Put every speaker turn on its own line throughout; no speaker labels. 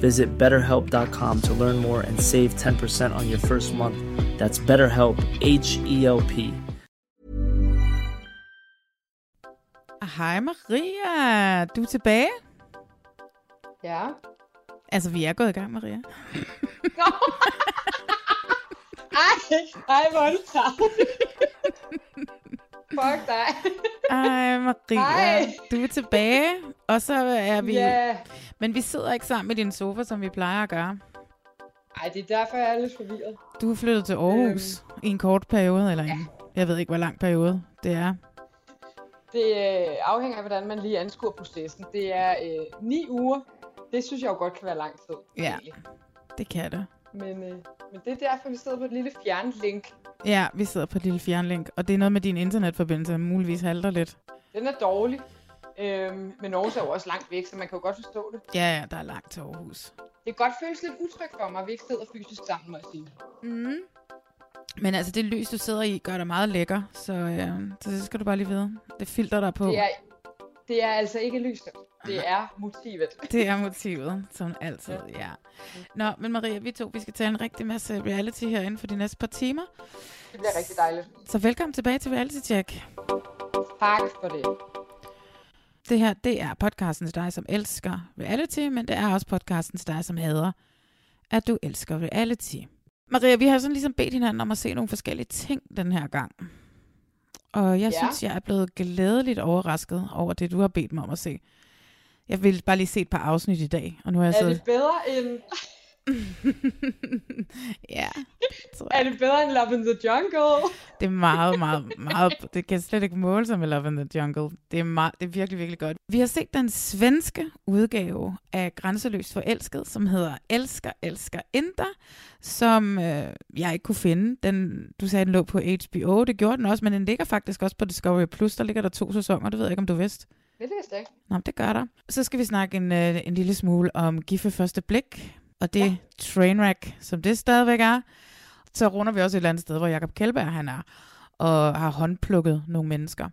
Visit betterhelp.com to learn more and save 10% on your first month. That's BetterHelp, H E L P.
Hej Maria, du er tilbage?
Ja.
Altså, vi er gået i gang, Maria.
ej, ej, hvor er du tarvelig. Fuck dig.
Ej, Maria,
Hej.
du er tilbage, og så er vi...
Ja.
Men vi sidder ikke sammen i din sofa, som vi plejer at gøre.
Ej, det er derfor, jeg er lidt forvirret.
Du er flyttet til Aarhus øhm, i en kort periode, eller en, jeg ved ikke, hvor lang periode det er.
Det øh, afhænger af, hvordan man lige anskuer processen. Det er øh, ni uger. Det synes jeg jo godt kan være lang tid.
Ja,
egentlig.
det kan det.
Men, øh, men det er derfor, vi sidder på et lille fjernlink.
Ja, vi sidder på et lille fjernlink, og det er noget med din internetforbindelse, der muligvis halter lidt.
Den er dårlig. Øhm, men Aarhus er jo også langt væk, så man kan jo godt forstå det.
Ja, ja, der er langt til Aarhus.
Det kan godt føles lidt utrygt for mig, at vi ikke sidder fysisk sammen, må jeg sige.
Mm. Men altså, det lys, du sidder i, gør dig meget lækker, så, øh, så det skal du bare lige vide. Det filter der på.
Det er, det er altså ikke lyset. Det er motivet.
Det er motivet, som altid, ja. Nå, men Maria, vi to, vi skal tage en rigtig masse reality herinde for de næste par timer.
Det bliver rigtig dejligt.
Så velkommen tilbage til Reality Check.
Tak for det.
Det her, det er podcasten til dig, som elsker reality, men det er også podcasten til dig, som hader, at du elsker reality. Maria, vi har sådan ligesom bedt hinanden om at se nogle forskellige ting den her gang. Og jeg
Ja.
synes, jeg er blevet glædeligt overrasket over det, du har bedt mig om at se. Jeg vil bare lige se et par afsnit i dag, og nu har jeg
Er
siddet...
det bedre end,
ja,
er det bedre end Love in the Jungle?
det er meget, meget, meget... Det kan slet ikke måle sig med Love in the Jungle. Det er, meget, det er virkelig, virkelig godt. Vi har set den svenske udgave af Grænseløst Forelsket, som hedder Elsker, Elsker, Enter, som øh, jeg ikke kunne finde. Den, du sagde, den lå på HBO. Det gjorde den også, men den ligger faktisk også på Discovery+. Plus. Der ligger der to sæsoner. Det ved jeg ikke, om du vidste.
Det vidste jeg ikke.
Nå, det gør der. Så skal vi snakke en, øh, en lille smule om Gift ved første blik, og det ja. trainwreck, som det stadigvæk er. Så runder vi også et eller andet sted, hvor Jacob Kjellberg han er, og har håndplukket nogle mennesker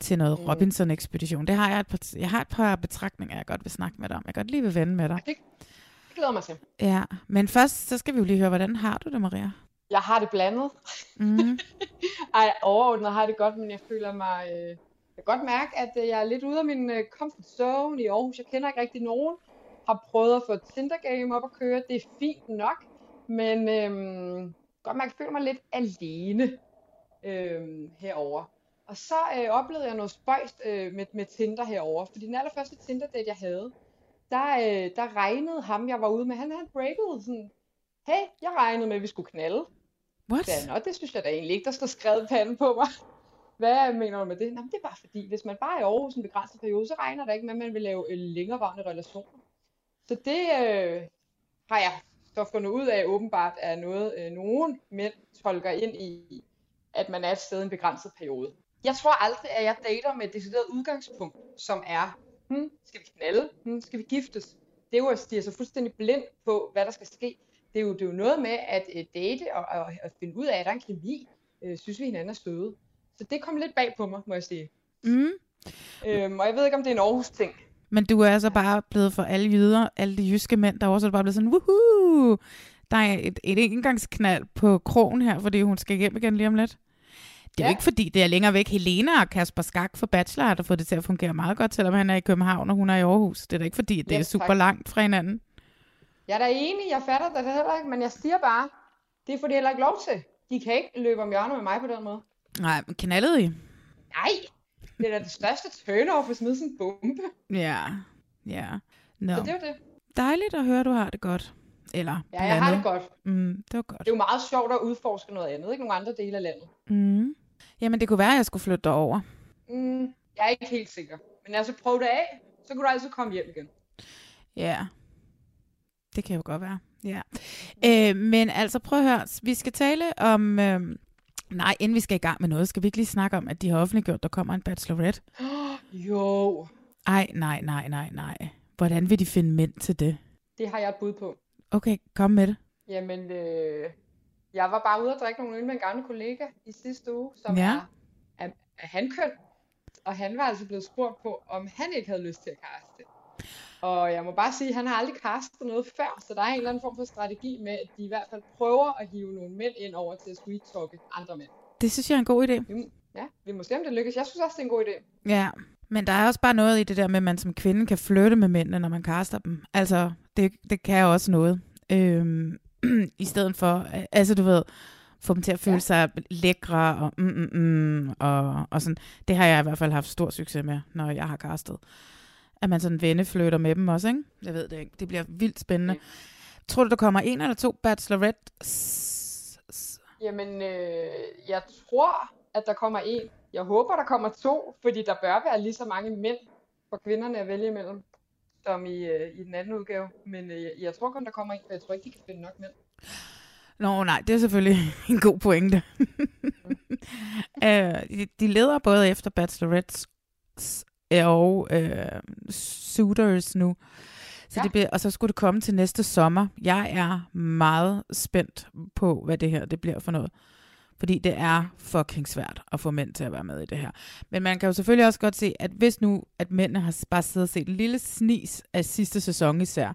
til noget
Mm.
Robinson-ekspedition. Det har jeg, et par, jeg har et par betragtninger, jeg godt vil snakke med dig om. Jeg godt lige vil vende med dig.
Det, det glæder mig til.
Ja, men først, så skal vi jo lige høre, hvordan har du det, Maria?
Jeg har det blandet.
Mm.
Ej, overordnet har det godt, men jeg føler mig... Øh, kan godt mærke, at øh, jeg er lidt ude af min øh, comfort zone i Aarhus. Jeg kender ikke rigtig nogen. Har prøvet at få et Tinder-game op at køre. Det er fint nok. Men øhm, godt mærke, at jeg føler mig lidt alene øhm, herover. Og så øh, oplevede jeg noget spøjst øh, med, med Tinder herover. Fordi den allerførste Tinder-date, jeg havde, der, øh, der regnede ham, jeg var ude med. Han havde breaket sådan, hey, jeg regnede med, at vi skulle knalde.
What?
Ja, nå, det synes jeg da egentlig ikke, der står skrevet panden på mig. Hvad mener du med det? Nå, men det er bare fordi, hvis man bare er i Aarhus en begrænset periode, så regner der ikke med, at man vil lave øh, længerevarende relationer. Så det øh, har jeg så fundet ud af åbenbart er noget, øh, nogen mænd tolker ind i, at man er et sted i en begrænset periode. Jeg tror aldrig, at jeg dater med et decideret udgangspunkt, som er, hmm, skal vi knalde? Hmm, skal vi giftes? Det er jo at stige så fuldstændig blind på, hvad der skal ske. Det er jo, det er jo noget med at øh, date og, og, og finde ud af, at der er en kemi. Øh, synes vi hinanden er søde. Så det kom lidt bag på mig, må jeg sige.
Mm.
Øhm, og jeg ved ikke, om det er en Aarhus-ting.
Men du er altså bare blevet for alle jyder, alle de jyske mænd, der også er bare blevet sådan, woohoo! Der er et, et engangsknald på krogen her, fordi hun skal hjem igen lige om lidt. Det er ja. Jo ikke fordi, det er længere væk. Helena og Kasper Skak for Bachelor har fået det til at fungere meget godt, selvom han er i København, og hun er i Aarhus. Det er da ikke fordi, det
Ja,
er super
tak.
langt fra hinanden.
Jeg er da enig, jeg fatter det heller ikke, men jeg siger bare, det får de heller ikke lov til. De kan ikke løbe om hjørnet med mig på den måde.
Nej, knaldede I?
Nej, det er da det største turn-off at smide sådan en bombe.
Ja, ja. Nå,
Så det var det.
dejligt at høre, du har det godt. Eller
Ja, jeg har det godt.
Mm, det var godt.
Det er jo meget sjovt at udforske noget andet, ikke? Nogle andre dele af landet.
Mm. Jamen, det kunne være, at jeg skulle flytte derover.
Mm, jeg er ikke helt sikker. Men altså, prøv det af, så kan du altid komme hjem igen.
Ja, det kan jo godt være. Ja. Øh, men altså, prøv at høre. Vi skal tale om... Øh, nej, inden vi skal i gang med noget, skal vi ikke lige snakke om, at de har offentliggjort, der kommer en bachelorette?
Jo,
Ej, nej, nej, nej, nej. Hvordan vil de finde mænd til det?
det har jeg et bud på.
Okay, kom med det.
Jamen, øh, jeg var bare ude og drikke nogle øl med en gammel kollega i sidste uge, som
Ja.
er, er, er hankøn. Og han var altså blevet spurgt på, om han ikke havde lyst til at kaste. Og jeg må bare sige, at han har aldrig kastet noget før, så der er en eller anden form for strategi med, at de i hvert fald prøver at hive nogle mænd ind over til at sweet-talke andre mænd.
Det synes jeg er en god idé.
Ja, vi må se, om det lykkes. Jeg synes også, det er en god idé.
Ja, men der er også bare noget i det der med, at man som kvinde kan flytte med mændene, når man kaster dem. Altså, det, det kan også noget. Øhm, I stedet for, altså du ved, få dem til at føle ja. sig lækre og, mm, mm, mm, og, og sådan. Det har jeg i hvert fald haft stor succes med, når jeg har kastet. At man sådan venneflytter med dem også, ikke? Jeg ved det ikke. Det bliver vildt spændende.
Ja.
Tror du, der kommer en eller to bachelorette?
Jamen, øh, jeg tror, at der kommer en. Jeg håber, der kommer to, fordi der bør være lige så mange mænd for kvinderne at vælge imellem, som i, øh, i den anden udgave. Men øh, jeg- tror kun, der kommer en, for jeg tror ikke, de kan finde nok mænd.
Nå, nej, det er selvfølgelig en god pointe. øh, de, de leder både efter bachelorettes og øh, suitors nu. Så
Ja.
det bliver, og så skulle det komme til næste sommer. Jeg er meget spændt på, hvad det her det bliver for noget. Fordi det er fucking svært at få mænd til at være med i det her. Men man kan jo selvfølgelig også godt se, at hvis nu, at mændene har bare siddet og set en lille snis af sidste sæson især,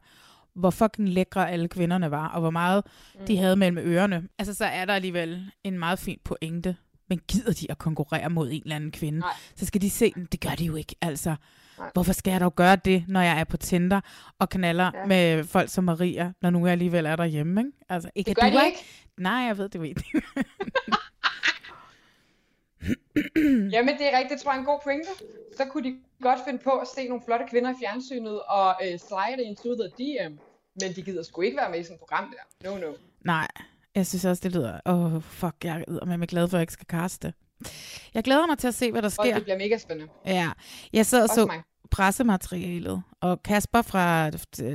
hvor fucking lækre alle kvinderne var, og hvor meget mm. de havde mellem ørerne, altså så er der alligevel en meget fin pointe. Men gider de at konkurrere mod en eller anden kvinde?
Nej.
Så skal de se, "Men det gør de jo ikke. Altså,
Nej.
hvorfor skal jeg dog gøre det, når jeg er på Tinder og knaller ja. Med folk som Maria, når nu jeg alligevel er derhjemme, ikke? Altså, ikke
Det gør
du
de ikke.
Nej, jeg ved det ikke.
Jamen, det er rigtigt. Det tror jeg er en god pointe. Så kunne de godt finde på at se nogle flotte kvinder i fjernsynet og øh, slide into the DM. Men de gider sgu ikke være med i sådan et program der. No, no.
Nej, jeg synes også, det lyder... Åh, oh, fuck, jeg er med glad for, at jeg ikke skal kaste. Jeg glæder mig til at se, hvad der
Og
sker.
det bliver mega spændende.
Ja, jeg sad og
Også
så
mig.
pressematerialet, og Kasper fra,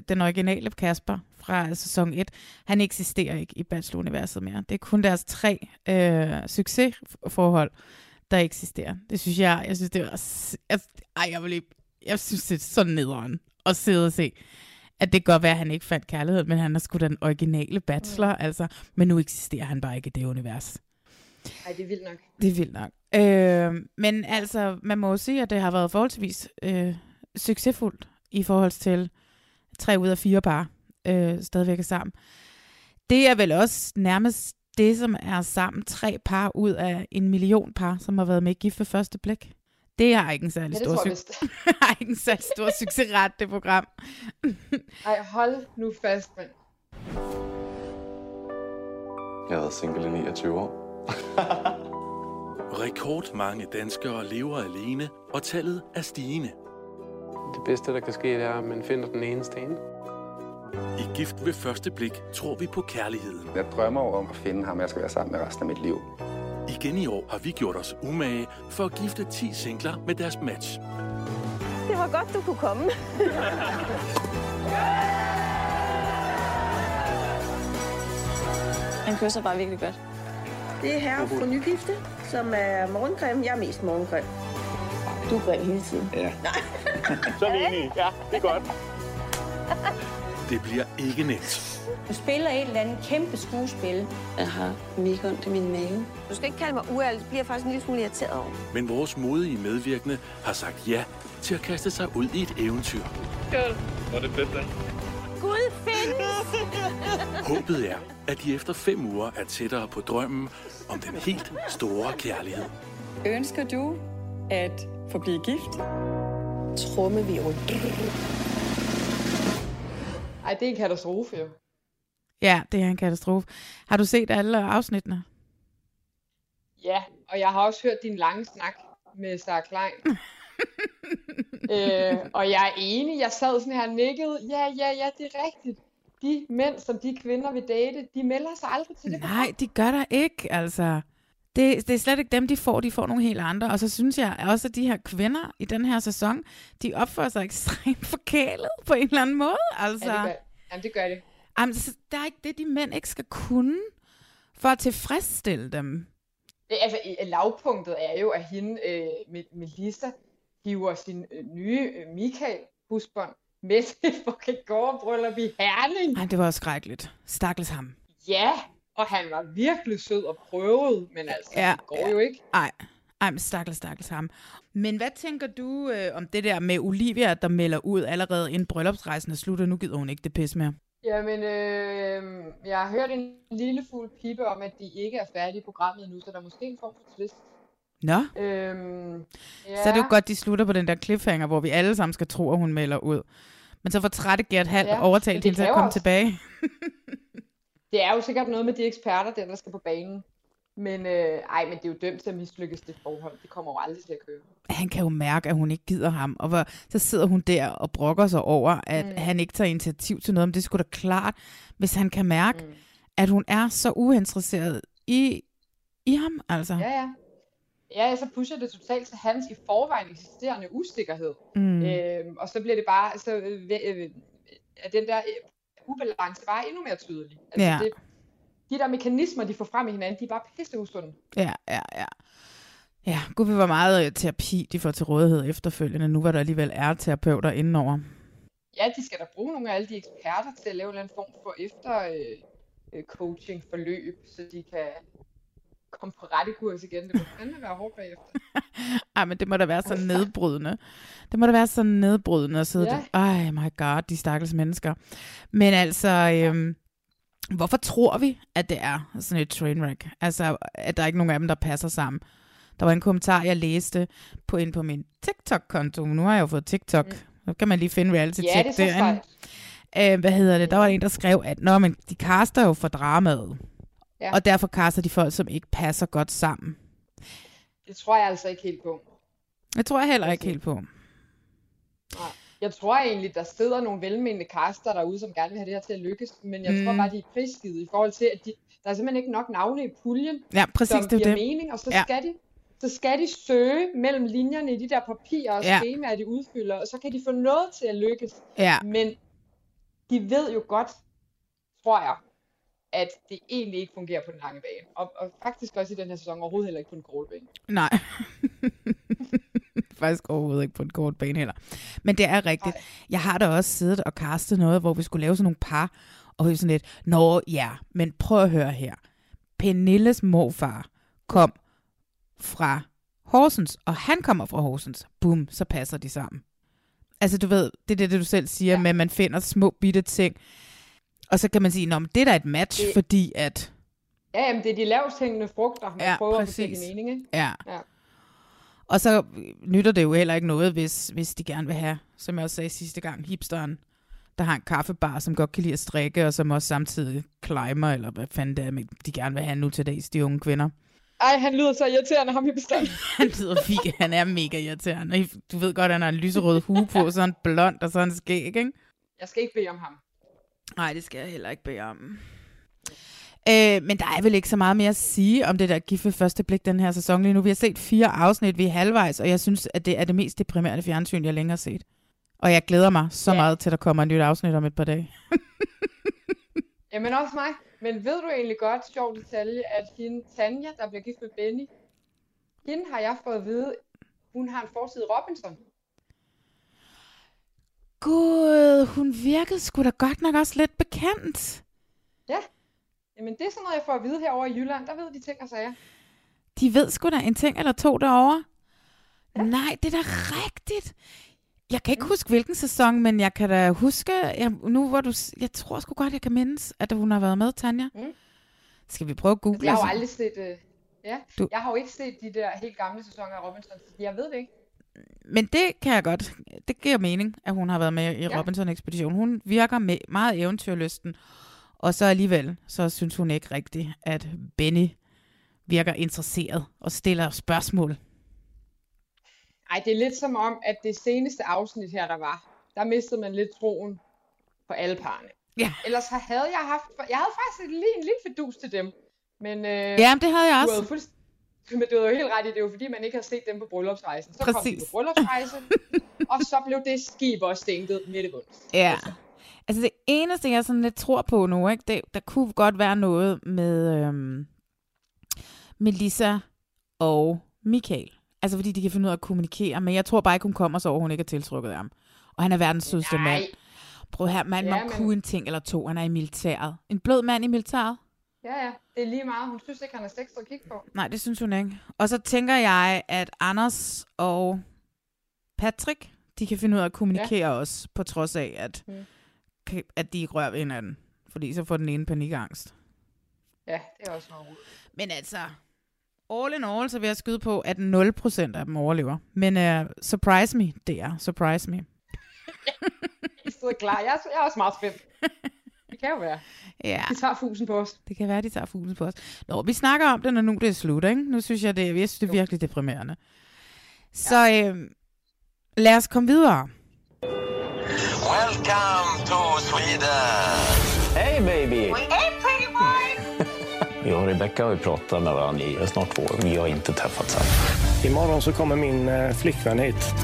den originale Kasper fra sæson 1, han eksisterer ikke i Bachelor-universet mere. Det er kun deres tre øh, succesforhold, der eksisterer. Det synes jeg, jeg synes, det var... Jeg, ej, jeg, vil ikke, jeg synes, det er så nederen at sidde og se, at det kan godt være, at han ikke fandt kærlighed, men han er sgu den originale bachelor, mm. altså. Men nu eksisterer han bare ikke i det univers.
Ej, det er vildt nok.
Det er vildt nok. Øh, men altså, man må jo sige, at det har været forholdsvis øh, succesfuldt i forhold til tre ud af fire par øh, stadigvæk er sammen. Det er vel også nærmest det, som er sammen tre par ud af en million par, som har været med gift ved første blik. Det er ikke en særlig
Ja, det
stor, succes. har ikke en særlig stor succesret, det program.
Ej, hold nu fast, mand.
Jeg har været single i 29 år.
Rekordmange danskere lever alene, og tallet er stigende.
Det bedste, der kan ske, det er, at man finder den eneste ene.
I Gift ved første blik tror vi på kærligheden.
Jeg drømmer om at finde ham, jeg skal være sammen med resten af mit liv.
Igen i år har vi gjort os umage for at gifte 10 singler med deres match.
Det var godt, du kunne komme. Han kysser bare virkelig godt.
Det er herre for nygifte, som er morgengrim. Jeg er mest morgengrim.
Du er grim hele tiden.
Det bliver ikke nemt.
Du spiller et eller andet kæmpe skuespil.
Jeg har mega ondt i min mave.
Du skal ikke kalde mig uærlig, det bliver jeg faktisk en lille smule irriteret over.
Men vores modige medvirkende har sagt ja til at kaste sig ud i et eventyr.
Gud findes!
Håbet er, at de efter fem uger er tættere på drømmen om den helt store kærlighed.
Ønsker du at få blive gift?
Trummevirvel.
Ej, det er en katastrofe jo.
Ja, det er en katastrofe. Har du set alle afsnittene?
Ja, og jeg har også hørt din lange snak med Sarah Klein. øh, og jeg er enig, jeg sad sådan her nikket, ja, ja, ja, det er rigtigt. De mænd, som de kvinder vil date, de melder sig aldrig til det.
Nej, de gør der ikke, altså. Det, det er slet ikke dem, de får. De får nogle helt andre. Og så synes jeg også, at de her kvinder i den her sæson, de opfører sig ekstremt forkælet på en eller anden måde. Altså.
Ja, det gør, jamen, det gør det.
Jamen, der er ikke det, de mænd ikke skal kunne for at tilfredsstille dem.
Altså, lavpunktet er jo, at hende, øh, Melissa, hiver sin øh, nye øh, Michael husbånd med til fucking gårdbryllup i Herning.
Ej, det var også skrækkeligt. Stakkels ham.
Ja, og han var virkelig sød og prøvet, men altså, ja, det går ja. jo ikke.
Nej, ej, men stakkels, stakkels ham. Men hvad tænker du øh, om det der med Olivia, der melder ud allerede inden bryllupsrejsen er slut, og nu gider hun ikke det pis mere?
Jamen, øh, jeg har hørt en lille fuld pipe om, at de ikke er færdige i programmet nu, så der er måske en form for twist.
Nå. Øhm, ja. Så er det jo godt, de slutter på den der cliffhanger, hvor vi alle sammen skal tro, at hun melder ud. Men så får trætte Gert Hall ja, overtalt hende til at komme også. tilbage.
det er jo sikkert noget med de eksperter, der, der skal på banen. Men, øh, ej, men det er jo dømt til at mislykkes det forhold. Det kommer jo aldrig til at køre.
Han kan jo mærke, at hun ikke gider ham. Og hvor, så sidder hun der og brokker sig over, at mm. han ikke tager initiativ til noget. Men det skulle da klart, hvis han kan mærke, mm. at hun er så uinteresseret i, i ham. Altså.
Ja, ja. Ja, så pusher det totalt til hans i forvejen eksisterende usikkerhed. Mm. Øhm, og så bliver det bare, så øh, øh, er den der øh, ubalance bare endnu mere tydelig. Altså, ja. det, de der mekanismer, de får frem i hinanden, de er bare pisse usunde.
Ja, ja, ja. Ja, gud, vi var meget øh, terapi, de får til rådighed efterfølgende, nu var der alligevel er terapeuter indenover.
Ja, de skal da bruge nogle af alle de eksperter til at lave en eller anden form for efter øh, øh, coaching forløb, så de kan komme på rette kurs igen. Det må fandme være hårdt bagefter.
Ej, men det må da være så nedbrydende. Det må da være så nedbrydende at sidde ja. der. Ej, my god, de stakkels mennesker. Men altså, øhm, hvorfor tror vi, at det er sådan et trainwreck? Altså, at der er ikke nogen af dem, der passer sammen. Der var en kommentar, jeg læste på ind på min TikTok-konto. Nu har jeg jo fået TikTok. Mm. Så kan man lige finde reality
ja, det er så
Øh, hvad hedder det? Der var en, der skrev, at Nå, men de kaster jo for dramaet. Ja. Og derfor kaster de folk, som ikke passer godt sammen.
Det tror jeg altså ikke helt på.
Det tror jeg heller ikke helt på.
Nej. Jeg tror egentlig, der sidder nogle velmenende kaster derude, som gerne vil have det her til at lykkes, men jeg mm. tror bare, de er prisgivet i forhold til, at de, der er simpelthen ikke nok navne i puljen,
ja, præcis,
som
det
giver
det.
mening, og så ja. skal de så skal de søge mellem linjerne i de der papirer og ja. skemaer, de udfylder, og så kan de få noget til at lykkes.
Ja.
Men de ved jo godt, tror jeg, at det egentlig ikke fungerer på den lange bane. Og, og faktisk også i den her sæson overhovedet heller ikke på den korte bane.
Nej. faktisk overhovedet ikke på en kort bane heller. Men det er rigtigt. Ej. Jeg har da også siddet og kastet noget, hvor vi skulle lave sådan nogle par, og vi sådan lidt, nå ja, men prøv at høre her. Pernilles morfar kom fra Horsens, og han kommer fra Horsens. Bum, så passer de sammen. Altså du ved, det er det, det du selv siger, ja. med at man finder små bitte ting. Og så kan man sige, at det er da et match, det, fordi at...
Ja, jamen, det er de lavest hængende frugter, man ja, prøver præcis. at få mening, ikke?
Ja. ja. Og så nytter det jo heller ikke noget, hvis, hvis de gerne vil have, som jeg også sagde sidste gang, hipsteren, der har en kaffebar, som godt kan lide at strikke, og som også samtidig climber, eller hvad fanden det er, de gerne vil have nu til dags, de unge kvinder.
Ej, han lyder så irriterende, ham i bestand.
han lyder fik, han er mega irriterende. Du ved godt, han har en lyserød hue på, sådan blond og sådan skæg, ikke?
Jeg skal ikke bede om ham.
Nej, det skal jeg heller ikke bede om. Øh, men der er vel ikke så meget mere at sige om det der gift ved første blik den her sæson lige nu. Vi har set fire afsnit, vi er halvvejs, og jeg synes, at det er det mest deprimerende fjernsyn, jeg længere har set. Og jeg glæder mig så ja. meget til, at der kommer et nyt afsnit om et par dage.
Jamen også mig. Men ved du egentlig godt, sjov detalje, at hende Tanja, der bliver gift med Benny, hende har jeg fået at vide, hun har en forside Robinson.
Gud, hun virkede sgu da godt nok også lidt bekendt.
Ja, Jamen det er sådan noget, jeg får at vide herovre i Jylland. Der ved de ting og sager.
De ved sgu da en ting eller to derovre. Ja. Nej, det er da rigtigt. Jeg kan ikke huske, hvilken sæson, men jeg kan da huske, jeg, nu hvor du, jeg tror sgu godt, jeg kan mindes, at hun har været med, Tanja. Mm. Skal vi prøve at google?
Jeg har jo aldrig set, uh, ja, du... jeg har jo ikke set de der helt gamle sæsoner af Robinson, så jeg ved det ikke.
Men det kan jeg godt. Det giver mening, at hun har været med i ja. Robinson-ekspedition. Hun virker med meget eventyrlysten. Og så alligevel, så synes hun ikke rigtigt, at Benny virker interesseret og stiller spørgsmål.
Ej, det er lidt som om, at det seneste afsnit her, der var, der mistede man lidt troen på alle parne.
Ja.
Ellers har- havde jeg haft, jeg havde faktisk lige en lille fedus til dem. Men, øh,
Ja, det havde jeg
Du
også.
havde fuldst... Men du havde jo helt ret i, det er jo fordi, man ikke har set dem på bryllupsrejsen. Så kom de
Præcis.
på bryllupsrejse, og så blev det skib også stænket midt i bunds.
Ja. Altså det eneste, jeg sådan lidt tror på nu, ikke, det, der kunne godt være noget med øhm, Melissa og Michael. Altså fordi de kan finde ud af at kommunikere, men jeg tror bare ikke, hun kommer så over, hun ikke er tiltrukket af ham. Og han er verdens sødeste mand. Prøv her, man,
Ja,
man
men-
kunne en ting eller to. Han er i militæret. En blød mand i militæret?
Ja, ja, det er lige meget. Hun synes ikke, han er sexet at kigge på.
Nej, det synes hun ikke. Og så tænker jeg, at Anders og Patrick, de kan finde ud af at kommunikere ja. også, på trods af, at,
Mm.
at de ikke rører ved hinanden. Fordi så får den ene panikangst.
Ja, det er også noget rod.
Men altså, all in all, så vil jeg skyde på, at 0% af dem overlever. Men uh, surprise me, det er surprise me.
Jeg sidder klar. Jeg er, jeg er også meget spændt. Det kan jo være.
Ja.
Vi tager fusen på os.
Det kan være, de tager fuglen på os. Nå, vi snakker om det, når nu det er slut, ikke? Nu synes jeg, det, jeg synes, det er virkelig deprimerende. Så øh, lad os komme videre.
Welcome to Sweden!
Hej baby!
Hey pretty boy!
Jag och Rebecca har ju pratat med varandra i snart två år. Vi har inte träffats än.
Imorgon så kommer min eh, flickvän hit.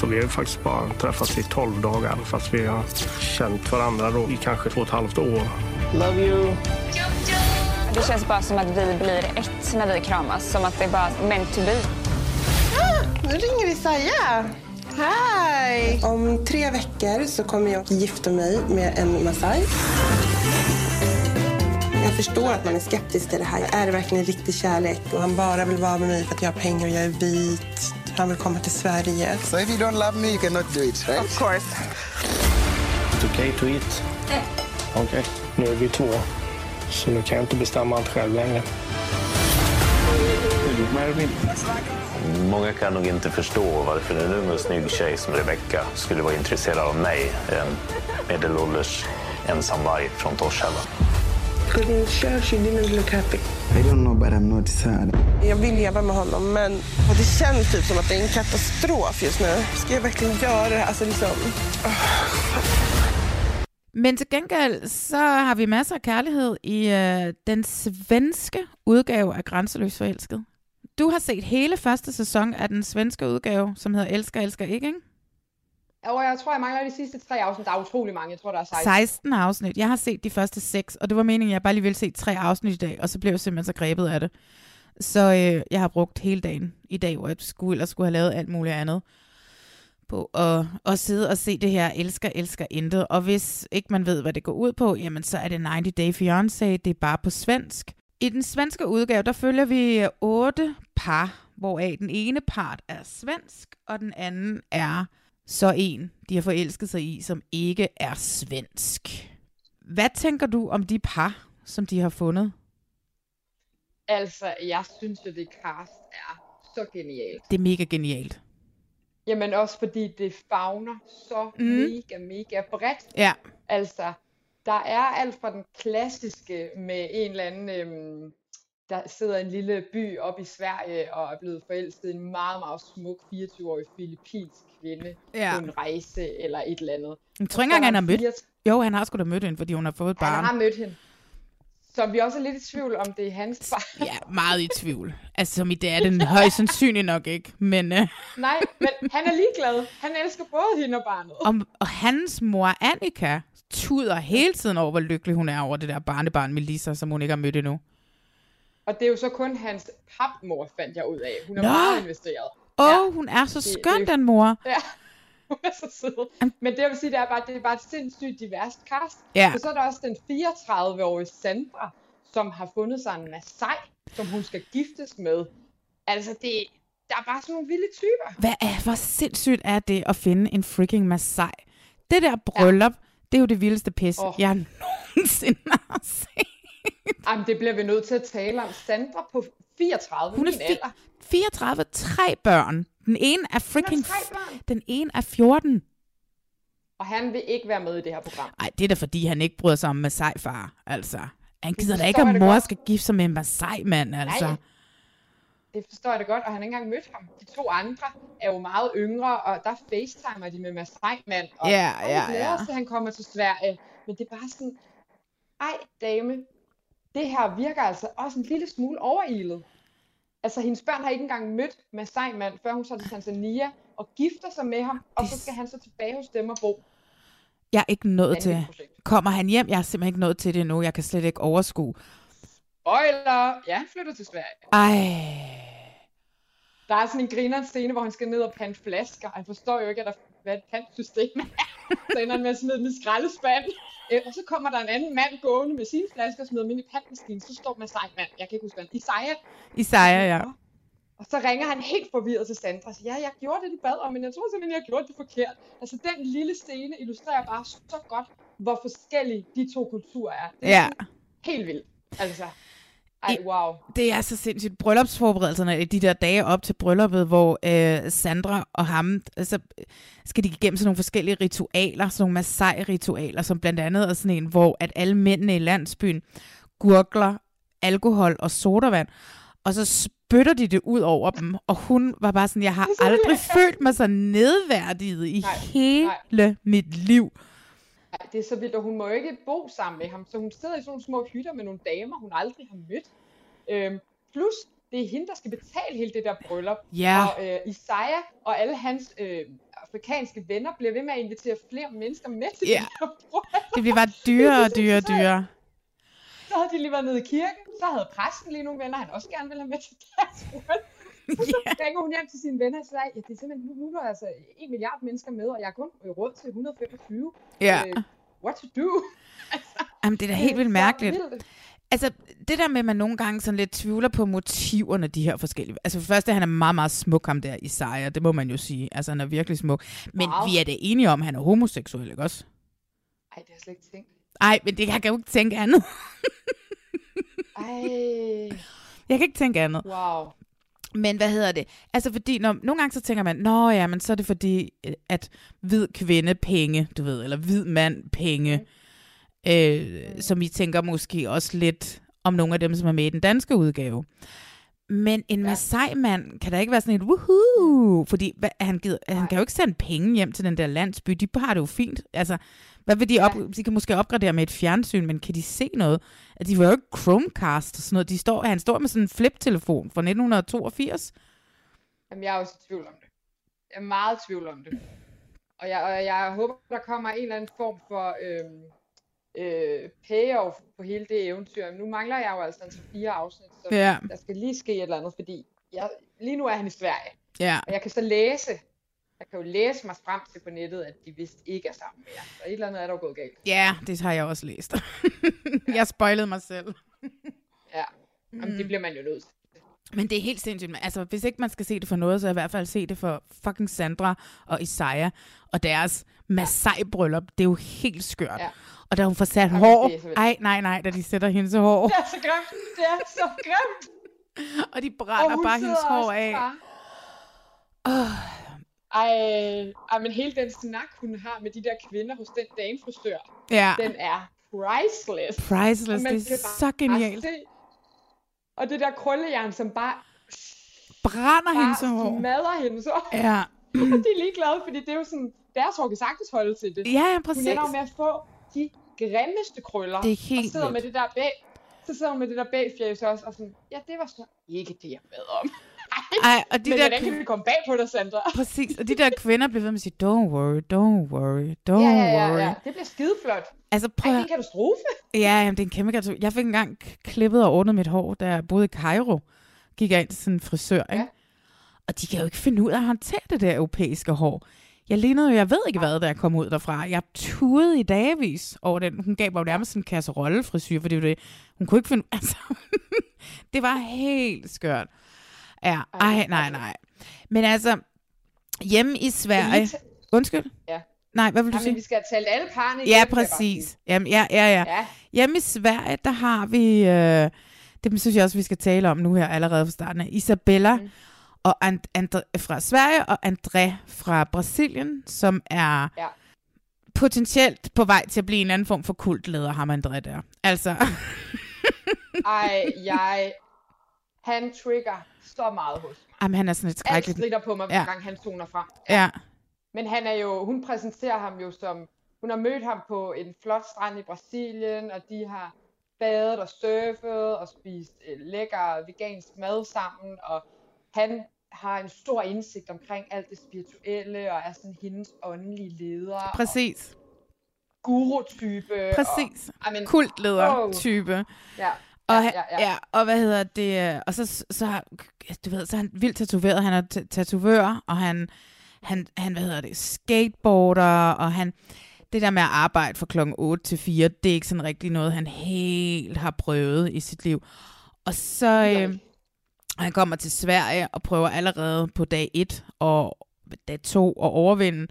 Så vi har ju faktiskt bara träffats i 12 dagar fast vi har känt varandra då i kanske två och ett halvt år.
Love you!
Det känns bara som att vi blir ett när vi kramas. Som att det är bara meant to be.
Nu ringer Isaiah. Hej! Om tre veckor så kommer jag gifta mig med en Masai. Jag förstår att man är skeptisk till det här. Är det verkligen en riktig kärlek? Och han bara vill vara med mig för att jag har pengar och jag är vit. Han vill komma till Sverige.
So if you don't love me, you cannot do it, right?
Of course.
It's okay to eat. Okej. Nu är vi två. Så nu kan jag inte bestämma allt själv längre.
Många kan nog inte förstå varför en ung och snygg tjej som Rebecca skulle vara intresserad av mig, en medelålders ensamvarg från Torshälla.
Couldn't show she didn't look happy.
I don't know, but I'm not sad.
Jag vill leva med honom men och det känns typ som att det är en katastrof just nu. Ska jag verkligen göra det här? Alltså liksom...
Men til gengæld, så har vi masser af kærlighed i øh, den svenske udgave af Grænseløs Forelsket. Du har set hele første sæson af den svenske udgave, som hedder Elsker, Elsker ikke, ikke?
Og jeg tror, jeg mangler de sidste tre afsnit. Der er utrolig mange. Jeg tror, der er 16.
16 afsnit. Jeg har set de første seks, og det var meningen, at jeg bare lige ville se tre afsnit i dag, og så blev jeg simpelthen så grebet af det. Så øh, jeg har brugt hele dagen i dag, hvor jeg skulle, ellers skulle have lavet alt muligt andet på at, at sidde og se det her Elsker, Elsker Intet. Og hvis ikke man ved, hvad det går ud på, jamen så er det 90 Day Fiancé, det er bare på svensk. I den svenske udgave, der følger vi øh, otte par, hvoraf den ene part er svensk, og den anden er så en, de har forelsket sig i, som ikke er svensk. Hvad tænker du om de par, som de har fundet?
Altså, jeg synes jo, det cast er så genialt.
Det er mega genialt.
Jamen også fordi det fagner så
Mm.
mega, mega bredt.
Ja.
Altså, der er alt fra den klassiske med en eller anden, øhm, der sidder en lille by op i Sverige og er blevet forelsket i en meget, meget smuk 24-årig filippinsk kvinde
Ja.
på en rejse eller et eller andet.
Jeg tror ikke engang, han
er
har mødt. Jo, han har sgu da mødt hende, fordi hun har fået et barn.
Han har mødt hende. Så vi er også lidt i tvivl om det er hans barn.
Ja, meget i tvivl. Altså, som i det er den højst sandsynligt nok ikke. Men øh,
Nej, men han er ligeglad. Han elsker både hende og barnet.
om, og hans mor, Annika, tuder hele tiden over, hvor lykkelig hun er over det der barnebarn Melissa, som hun ikke har mødt endnu.
Og det er jo så kun hans papmor, fandt jeg ud af. Hun er
Nå!
meget investeret.
Åh, oh, hun er så
Det-
skøn,
det-
den mor.
Ja, hun er så sød. Men det jeg vil sige, det er bare, det er bare et sindssygt diverst cast.
Ja.
Og så er der også den 34-årige Sandra, som har fundet sig en Masai, som hun skal giftes med. Altså, det, der er bare sådan nogle vilde typer.
Hvad er, hvor sindssygt er det at finde en freaking Masai? Det der bryllup, ja. det er jo det vildeste pis,
Åh.
oh. jeg nogensinde har set.
Jamen, det bliver vi nødt til at tale om. Sandra på 34,
Hun er
min alder.
34, tre børn. Den ene er freaking... Den ene er 14.
Og han vil ikke være med i det her program.
Nej, det er da fordi, han ikke bryder sig om Masai-far. Altså, Han gider da ikke, at mor
godt.
skal gifte sig med en Masai-mand, altså.
Nej, det forstår jeg da godt, og han har ikke engang mødt ham. De to andre er jo meget yngre, og der facetimer de med Masai-mand, og
Ja,
og
ja, ja.
at han kommer til Sverige. Men det er bare sådan, ej dame, det her virker altså også en lille smule overilet. Altså, hendes børn har ikke engang mødt Masai-mand, før hun tager til Tanzania og gifter sig med ham, og så skal han så tilbage hos dem og bo.
Jeg er ikke nået til.
Projekt.
Kommer han hjem? Jeg er simpelthen ikke nået til det endnu. Jeg kan slet ikke overskue.
Spoiler! Ja, han flytter til Sverige.
Ej.
Der er sådan en griner scene, hvor han skal ned og pante flasker. Han forstår jo ikke, at der, hvad et pantsystem er. Så ender han med at smide dem i skraldespanden. Øh, og så kommer der en anden mand gående med sine flasker og smider dem ind i pantmaskinen. Så står Masai mand, jeg kan ikke huske hvad, Isaiah.
Isaiah, ja.
Og så ringer han helt forvirret til Sandra og siger, ja, jeg gjorde det, de bad om, men jeg tror simpelthen, jeg gjorde det forkert. Altså, den lille scene illustrerer bare så godt, hvor forskellige de to kulturer er. Det er
Ja.
helt vildt. Altså, ej, wow.
Det er så sindssygt. Bryllupsforberedelserne i de der dage op til brylluppet, hvor øh, Sandra og ham, så skal de igennem sådan nogle forskellige ritualer, sådan nogle Masai-ritualer, som blandt andet er sådan en, hvor at alle mændene i landsbyen gurgler alkohol og sodavand, og så spytter de det ud over dem, og hun var bare sådan, jeg har aldrig følt mig så nedværdiget i
Nej,
hele
nej.
mit liv.
Det er så vildt, og hun må ikke bo sammen med ham, så hun sidder i sådan nogle små hytter med nogle damer, hun aldrig har mødt. Øhm, plus, det er hende, der skal betale hele det der bryllup.
Ja.
Og øh, Isaiah og alle hans øh, afrikanske venner bliver ved med at invitere flere mennesker med til
Ja.
det bryllup.
Det bliver bare dyrere og dyrere og dyrere.
Så havde de lige været nede i kirken, så havde præsten lige nogle venner, han også gerne ville have med til deres bryllup. Så ringer hun hjem til sine venner og siger, ja, det er simpelthen, nu, nu er der altså 1 milliard mennesker med, og jeg har kun råd til 125.
Ja.
Øh, what to do?
Jamen, det er da helt vildt mærkeligt.
vildt.
Altså, det der med, at man nogle gange sådan lidt tvivler på motiverne, de her forskellige... Altså, for det første, han er meget, meget smuk, ham der, Isaiah. Det må man jo sige. Altså, han er virkelig smuk. Men
Wow.
vi er da enige om, at han er homoseksuel, ikke også?
Ej, det har jeg slet ikke tænkt.
Ej, men det jeg kan jo ikke tænke andet.
Ej,
Jeg kan ikke tænke andet.
wow.
Men hvad hedder det? Altså fordi, når, nogle gange så tænker man, nå ja, men så er det fordi, øh, at hvid kvinde penge, du ved, eller hvid mand penge,
Mm.
øh, som I tænker måske også lidt om nogle af dem, som er med i den danske udgave. Men en ja. Masai-mand kan da ikke være sådan et woohoo, fordi hvad, han, gider, han kan jo ikke sende penge hjem til den der landsby. De har det jo fint. Altså, hvad vil de op? De kan måske opgradere med et fjernsyn, men kan de se noget? At de var jo ikke Chromecast og sådan noget. De står, han står med sådan en flip-telefon fra 1982.
Jamen, jeg er også i tvivl om det. Jeg er meget i tvivl om det. Og jeg, og jeg håber, der kommer en eller anden form for øhm, øh, payoff på hele det eventyr. Men nu mangler jeg jo altså til fire afsnit, så
Ja.
der skal lige ske et eller andet, fordi jeg, lige nu er han i Sverige.
Ja.
Og jeg kan så læse, jeg kan jo læse mig frem til på nettet, at de vist ikke er sammen mere. Så et eller andet er der gået galt.
Ja, det har jeg også læst. jeg spoilede mig selv.
Ja, Jamen, det bliver man jo nødt til.
Men det er helt sindssygt. Altså, hvis ikke man skal se det for noget, så i hvert fald se det for fucking Sandra og Isaiah og deres Masai-bryllup. Det er jo helt skørt.
Ja.
Og da hun får sat
Jamen,
hår...
det er så vildt.
Ej, nej, nej, da de sætter hendes hår.
Det er så grimt. Det er så grimt.
og de brænder
hun
bare hendes hår af.
bare- Ej, ej, men hele den snak, hun har med de der kvinder hos den damefrisør,
Ja.
den er priceless.
Priceless,
Og
det er så genialt.
se- Og det der krøllejern, som bare,
Brænder
bare
hendes hår.
smadrer hendes hår.
Ja.
de er ligeglade, fordi det er jo sådan, deres hår kan sagtens holde til det.
Ja, ja, præcis.
Hun ender med at få de grimmeste krøller.
Det er helt
og sidder
vildt.
med det der bag, så sidder hun med det der bagfjæs også, og sådan, ja, det var så ikke det, jeg bad om.
Ej, og de
Men
der
hvordan kan vi komme bag på dig, Sandra?
Præcis, og de der kvinder bliver ved med at sige, don't worry, don't worry, don't
Ja, ja, ja,
worry.
ja. Det bliver skideflot.
Altså, prøv
Ej, det er en katastrofe.
Ja, jamen, det er en kæmpe katastrofe. Jeg fik engang klippet og ordnet mit hår, da jeg boede i Cairo. Gik jeg ind til sådan en frisør, ikke? Ja. Og de kan jo ikke finde ud af at håndtere det der europæiske hår. Jeg lignede jo, jeg ved ikke hvad, da jeg kom ud derfra. Jeg tudede i dagevis over den. Hun gav mig jo nærmest sådan en kasserollefrisyr, for det var det. Hun kunne ikke finde... Altså, det var helt skørt. Ja, ej, nej, nej. Men altså, hjemme i Sverige... Undskyld?
Ja.
Nej, hvad vil du
Jamen,
sige?
vi skal talt alle parne
Ja,
sige.
præcis. Jamen, ja, ja, ja.
Ja.
Hjemme i Sverige, der har vi, øh, det synes jeg også, vi skal tale om nu her allerede fra starten af, Isabella mm. og And- Andre- fra Sverige og André fra Brasilien, som er
Ja.
potentielt på vej til at blive en anden form for kultleder, ham André der. Altså,
Ej, jeg... Han trigger så meget hos mig.
Jamen, han er sådan et
Alt
skrækkeligt...
strider på mig, hver
Ja.
gang han toner frem.
Ja.
Men han er jo, hun præsenterer ham jo som, hun har mødt ham på en flot strand i Brasilien, og de har badet og surfet og spist øh, lækker vegansk mad sammen, og han har en stor indsigt omkring alt det spirituelle, og er sådan hendes åndelige leder.
Præcis.
Guru-type.
Præcis.
Og, I mean,
Kultleder-type.
Ja.
Og,
ja, ja, ja.
ja, og hvad hedder det? øh, Og så, så, du ved, så er han vildt tatoveret. Han er ta- tatovør, og han, han, han, hvad hedder det, skateboarder, og han, det der med at arbejde fra klokken 8 til 4, det er ikke sådan rigtig noget, han helt har prøvet i sit liv. Og så, øh, han kommer til Sverige og prøver allerede på dag 1 og dag 2 at overvinde,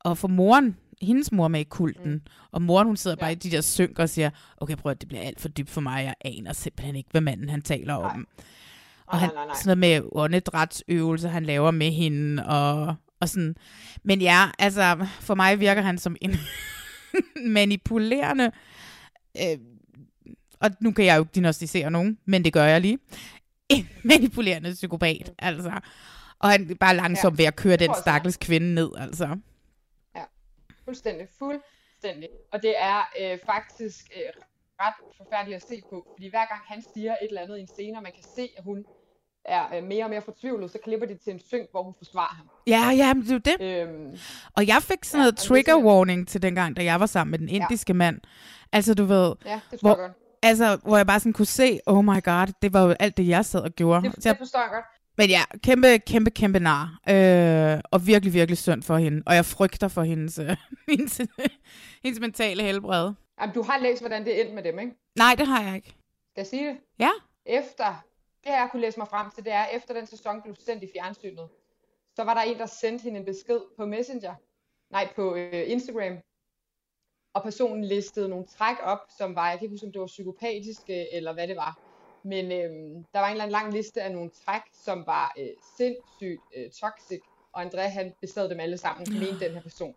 og få moren, hendes mor med i kulten, mm. og moren hun sidder bare i de der synker og siger, okay prøv at det bliver alt for dybt for mig, jeg aner simpelthen ikke, hvad manden han taler om. Og han,
nej, nej.
sådan noget med åndedrætsøvelser, han laver med hende, og, og sådan. Men ja, altså, for mig virker han som en manipulerende, øh, og nu kan jeg jo ikke diagnostisere nogen, men det gør jeg lige, en manipulerende psykopat, altså. Og han er bare langsomt
Ja,
ved at køre den stakkels kvinde ned, altså.
Ja, fuldstændig, fuldstændig. Og det er øh, faktisk øh, ret forfærdeligt at se på, fordi hver gang han siger et eller andet i en scene, og man kan se, at hun er øh, mere og mere fortvivlet, så klipper de til en synk, hvor hun forsvarer ham.
Ja, ja, men det er jo det.
Øhm,
Og jeg fik sådan noget trigger warning til dengang, da jeg var sammen med den indiske mand. Altså, du ved,
Ja, det
hvor,
jeg godt.
altså, hvor jeg bare sådan kunne se, oh my god, det var jo alt det, jeg sad og gjorde.
det, det forstår jeg godt.
Men ja, kæmpe, kæmpe, kæmpe nar. Øh, og virkelig, virkelig synd for hende. Og jeg frygter for hendes, øh, hendes, hendes mentale helbred.
Jamen, du har læst, hvordan det endte med dem, ikke?
Nej, det har jeg ikke.
Skal jeg sige det?
Ja.
Efter, det jeg kunne læse mig frem til, det er, efter den sæson blev sendt i fjernsynet, så var der en, der sendte hende en besked på Messenger, nej, på øh, Instagram, og personen listede nogle træk op, som var, jeg kan ikke huske, om det var psykopatiske, eller hvad det var, men øhm, der var en eller anden lang liste af nogle træk, som var øh, sindssygt øh, toxic, og André han besad dem alle sammen, mente den her person.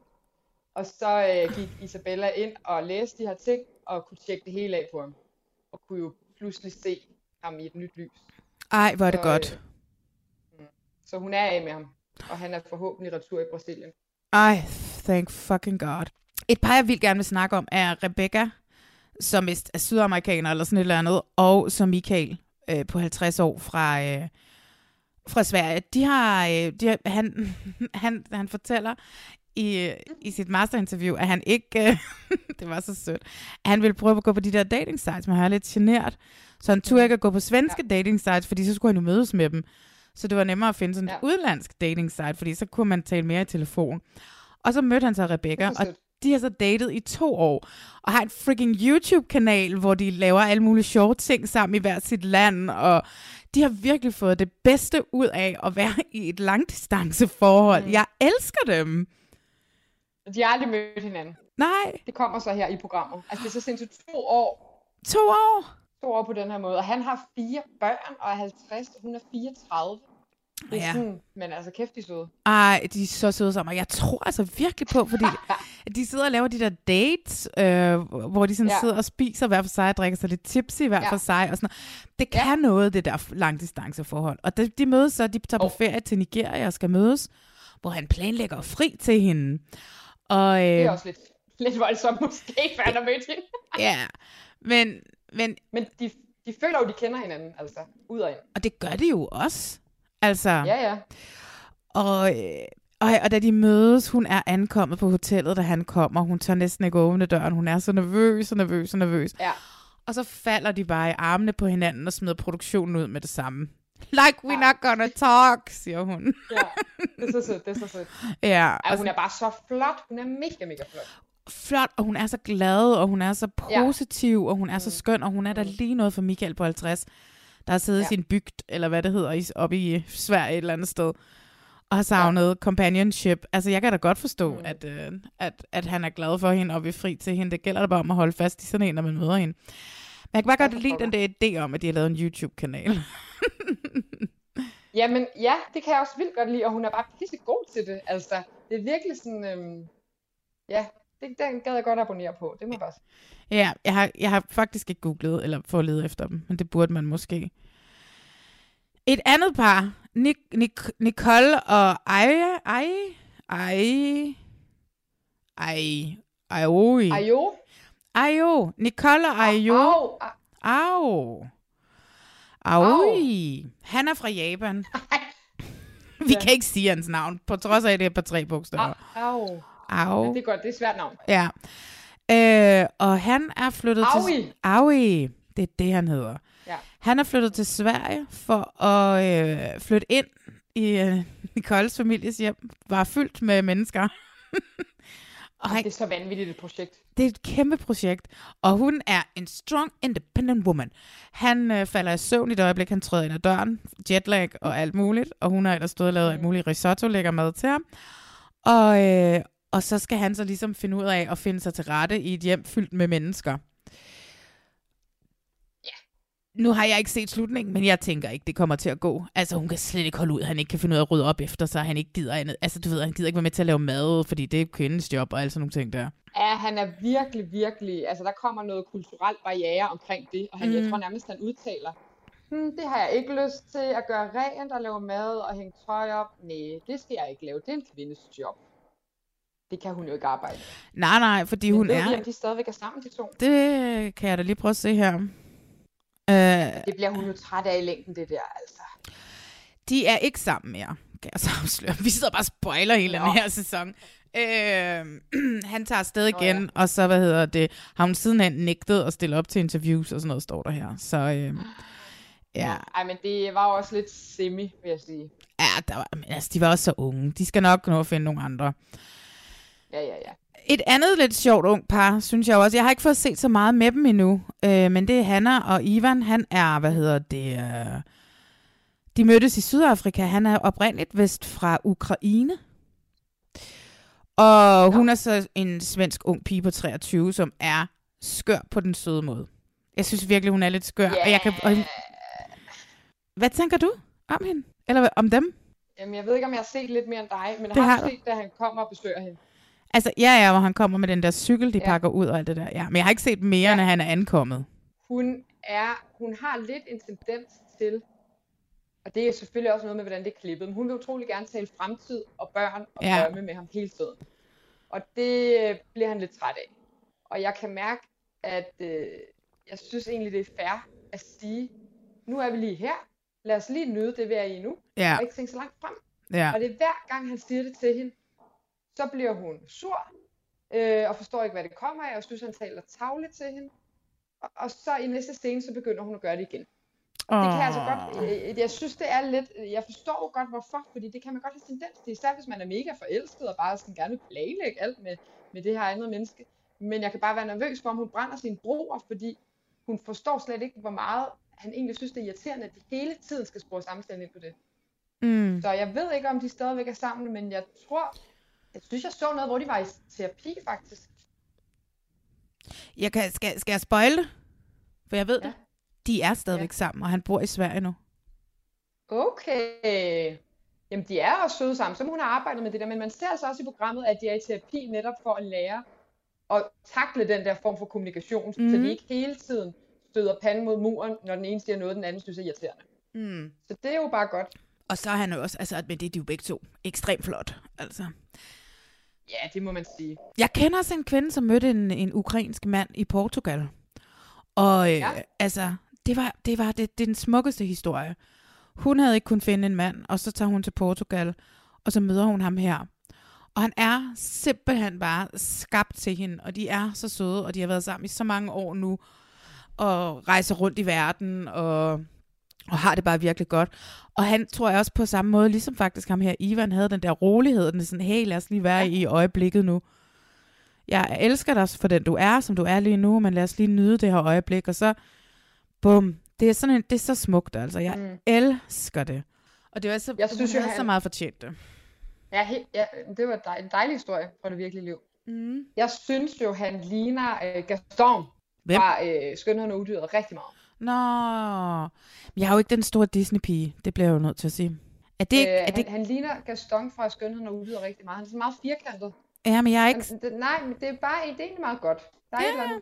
Og så øh, gik Isabella ind og læste de her ting, og kunne tjekke det hele af på ham. Og kunne jo pludselig se ham i et nyt lys.
Ej, hvor er det
Så,
godt.
Øh, så hun er af med ham, og han er forhåbentlig retur i Brasilien.
Ej, thank fucking god. Et par, jeg vil gerne vil snakke om, er Rebecca, som vist er sydamerikaner eller sådan et eller andet, og så Michael øh, på 50 år fra, øh, fra Sverige. De har, øh, de har han, han, han fortæller i, øh, i sit masterinterview, at han ikke, øh, det var så sødt, at han ville prøve at gå på de der dating sites, men han er lidt genert. Så han turde ikke at gå på svenske ja. dating sites, fordi så skulle han jo mødes med dem. Så det var nemmere at finde sådan et ja. udlandsk dating site, fordi så kunne man tale mere i telefon. Og så mødte han så Rebecca, og de har så datet i to år, og har en freaking YouTube-kanal, hvor de laver alle mulige sjove ting sammen i hvert sit land, og de har virkelig fået det bedste ud af at være i et langdistanceforhold. Mm. Jeg elsker dem.
De har aldrig mødt hinanden.
Nej.
Det kommer så her i programmet. Altså det er så sindssygt to år.
To år?
To år på den her måde. Og han har fire børn og er 50, og hun er 34. Det er
Ja.
sådan, men altså kæft, de er søde.
Ej, de er så søde sammen. Jeg tror altså virkelig på, fordi de sidder og laver de der dates, øh, hvor de sådan ja. Sidder og spiser hver for sig, og drikker sig lidt tipsy hver ja. For sig. Og sådan. Det kan ja. noget, det der langdistanceforhold. Og de, de mødes så, de tager på ferie til Nigeria og skal mødes, hvor han planlægger fri til hende. Og, øh,
Det er også lidt, lidt voldsomt måske, for han har mødt hende.
Ja, men... Men,
men de, de føler jo, de kender hinanden, altså, ud og ind.
Og det gør de jo også. Altså,
Ja, ja.
Og, øh, og, og da de mødes, hun er ankommet på hotellet, da han kommer. Hun tør næsten ikke åbne døren. Hun er så nervøs, så nervøs, så nervøs.
Ja.
Og så falder de bare i armene på hinanden og smider produktionen ud med det samme. Like we're not gonna talk, siger hun.
Ja, det er så sødt, det er så sødt.
Ja,
Ej,
og
hun er bare så flot. Hun er mega, mega flot.
Flot, og hun er så glad, og hun er så positiv, og hun er så skøn, og hun er der lige noget for Michael på 50, der har siddet ja. i sin bygd, eller hvad det hedder, oppe i Sverige et eller andet sted, og har savnet ja. companionship. Altså, jeg kan da godt forstå, mm. at, øh, at, at han er glad for hende og vil fri til hende. Det gælder da bare om at holde fast i sådan en, når man møder hende. Men jeg kan bare godt lide den der idé om, at de har lavet en YouTube-kanal.
Jamen, ja, det kan jeg også vildt godt lide, og hun er bare pisse god til det. Altså, det er virkelig sådan, øhm, ja, det, den gad jeg godt abonnere på, det må jeg bare sige.
Ja, jeg har, jeg har faktisk ikke googlet eller fået lede efter dem, men det burde man måske. Et andet par, Nic, Nic, Nicole og Aya, Aya, Aya, Aya, Aoi.
Ayo?
Ayo. Nicole og Ayo.
Au,
Au. Aoi. Han er fra Japan. Vi kan ikke sige hans navn, på trods af, at det er på tre bogstaver.
Au.
Au.
Ja, det er godt, det er et svært navn.
Ja. Øh, og han er flyttet
Aui.
til... Aui. Det er det, han hedder.
Ja.
Han er flyttet til Sverige for at øh, flytte ind i øh, Nicoles families hjem. Var fyldt med mennesker.
Og det er så vanvittigt et projekt.
Det er et kæmpe projekt, og hun er en strong, independent woman. Han øh, falder i søvn i det øjeblik, han træder ind ad døren, jetlag og alt muligt, og hun har ellers stået og lavet alt muligt risotto, lægger mad til ham. Og, øh, og så skal han så ligesom finde ud af at finde sig til rette i et hjem fyldt med mennesker. Nu har jeg ikke set slutningen, men jeg tænker ikke, det kommer til at gå. Altså, hun kan slet ikke holde ud, han ikke kan finde ud af at rydde op efter sig, han ikke gider andet. Altså, du ved, han gider ikke være med til at lave mad, fordi det er kvindens job og alt sådan nogle ting der.
Ja, han er virkelig, virkelig... Altså, der kommer noget kulturelt barriere omkring det, og han, mm. jeg tror nærmest, han udtaler, hm, det har jeg ikke lyst til at gøre rent og lave mad og hænge tøj op. Nej, det skal jeg ikke lave. Det er en kvindes job. Det kan hun jo ikke arbejde.
Nej, nej, fordi
Men
hun
ved
er...
om de stadigvæk er sammen, de to?
Det kan jeg da lige prøve at se her. Øh,
Det bliver hun jo træt af i længden, det der, altså.
de er ikke sammen mere, kan jeg så afsløre. Vi sidder bare og spoiler hele den her sæson. Øh, han tager afsted igen,
Nå,
ja. og så, hvad hedder det, har hun sidenhen nægtet at stille op til interviews og sådan noget, står der her. Så øh, ja,
Ej, men det var jo også lidt semi, vil jeg sige.
ja der var, men altså, de var også så unge. De skal nok nå at finde nogle andre.
Ja, ja, ja.
Et andet lidt sjovt ung par, synes jeg også. Jeg har ikke fået set så meget med dem endnu, øh, men det er Hanna og Ivan. Han er, hvad hedder det, øh, de mødtes i Sydafrika. Han er oprindeligt vest fra Ukraine. Og hun er så en svensk ung pige på 23, som er skør på den søde måde. Jeg synes virkelig, hun er lidt skør. Og jeg kan, og, hvad tænker du om hende? Eller om dem?
Jamen, jeg ved ikke, om jeg har set lidt mere end dig, men jeg
Det
har,
har du.
set, da han kommer og besøger hende.
Altså, ja, ja, hvor han kommer med den der cykel, de
Ja.
pakker ud og alt det der. Ja, men jeg har ikke set mere, ja. at han er ankommet.
Hun, er, hun har lidt en tendens til, og det er selvfølgelig også noget med, hvordan det er klippet, men hun vil utrolig gerne tale fremtid og børn og
Ja.
drømme med ham hele tiden. Og det øh, bliver han lidt træt af. Og jeg kan mærke, at øh, jeg synes egentlig, det er fair at sige, nu er vi lige her, lad os lige nyde det, vi er i nu,
Ja.
og ikke tænke så langt frem.
Ja.
Og det er hver gang, han siger det til hende, så bliver hun sur, øh, og forstår ikke, hvad det kommer af, og synes, han taler tavligt til hende. Og, og så i næste scene, så begynder hun at gøre det igen. Det kan jeg altså godt, øh, jeg synes det er lidt, jeg forstår godt hvorfor, fordi det kan man godt have tendens til, især hvis man er mega forelsket og bare sådan gerne vil planlægge alt med, med det her andet menneske. Men jeg kan bare være nervøs for, om hun brænder sine broer, fordi hun forstår slet ikke, hvor meget han egentlig synes, det er irriterende, at de hele tiden skal spore samtalen ind på det.
Mm.
Så jeg ved ikke, om de stadigvæk er sammen, men jeg tror, jeg synes, jeg så noget, hvor de var i terapi, faktisk.
Jeg kan, skal, skal jeg spoil det? For jeg ved ja. det. De er stadigvæk ja. sammen, og han bor i Sverige nu.
Okay. Jamen, de er også søde sammen, så hun har arbejdet med det der, men man ser altså også i programmet, at de er i terapi netop for at lære at takle den der form for kommunikation, mm. så
Mhm.
de ikke hele tiden støder panden mod muren, når den ene siger noget, den anden synes er irriterende.
Mm.
Så det er jo bare godt.
Og så er han jo også, altså, men det er de jo begge to, ekstremt flot. Altså.
Ja, det må man sige.
Jeg kender også en kvinde, som mødte en, en ukrainsk mand i Portugal. Og øh, ja. altså, det var, det var det, det den smukkeste historie. Hun havde ikke kunnet finde en mand, og så tager hun til Portugal, og så møder hun ham her. Og han er simpelthen bare skabt til hende, og de er så søde, og de har været sammen i så mange år nu, og rejser rundt i verden, og, og har det bare virkelig godt. Og han tror jeg også på samme måde, ligesom faktisk ham her, Ivan, havde den der rolighed, den er sådan, hey, lad os lige være i øjeblikket nu. Jeg elsker dig for den, du er, som du er lige nu, men lad os lige nyde det her øjeblik, og så, bum, det er, sådan en, det er så smukt, altså. Jeg mm. elsker det. Og det var så,
Jeg synes
hun havde
han-
så meget fortjent det.
Ja, he, ja det var dej, en dejlig historie fra det virkelige liv.
Mm.
Jeg synes jo, han ligner øh, Gaston
Hvem?
fra øh, Skønheden og Udyret rigtig meget.
Nå, jeg har jo ikke den store Disney-pige, det bliver jeg jo nødt til at sige. Er det, ikke-
øh,
er det,
han, han ligner Gaston fra Skønheden og Udyret rigtig meget. Han er sådan meget firkantet.
Ja, men jeg er ikke...
Jamen, det, nej, men det er bare det er egentlig meget godt. Der er ja. et eller andet.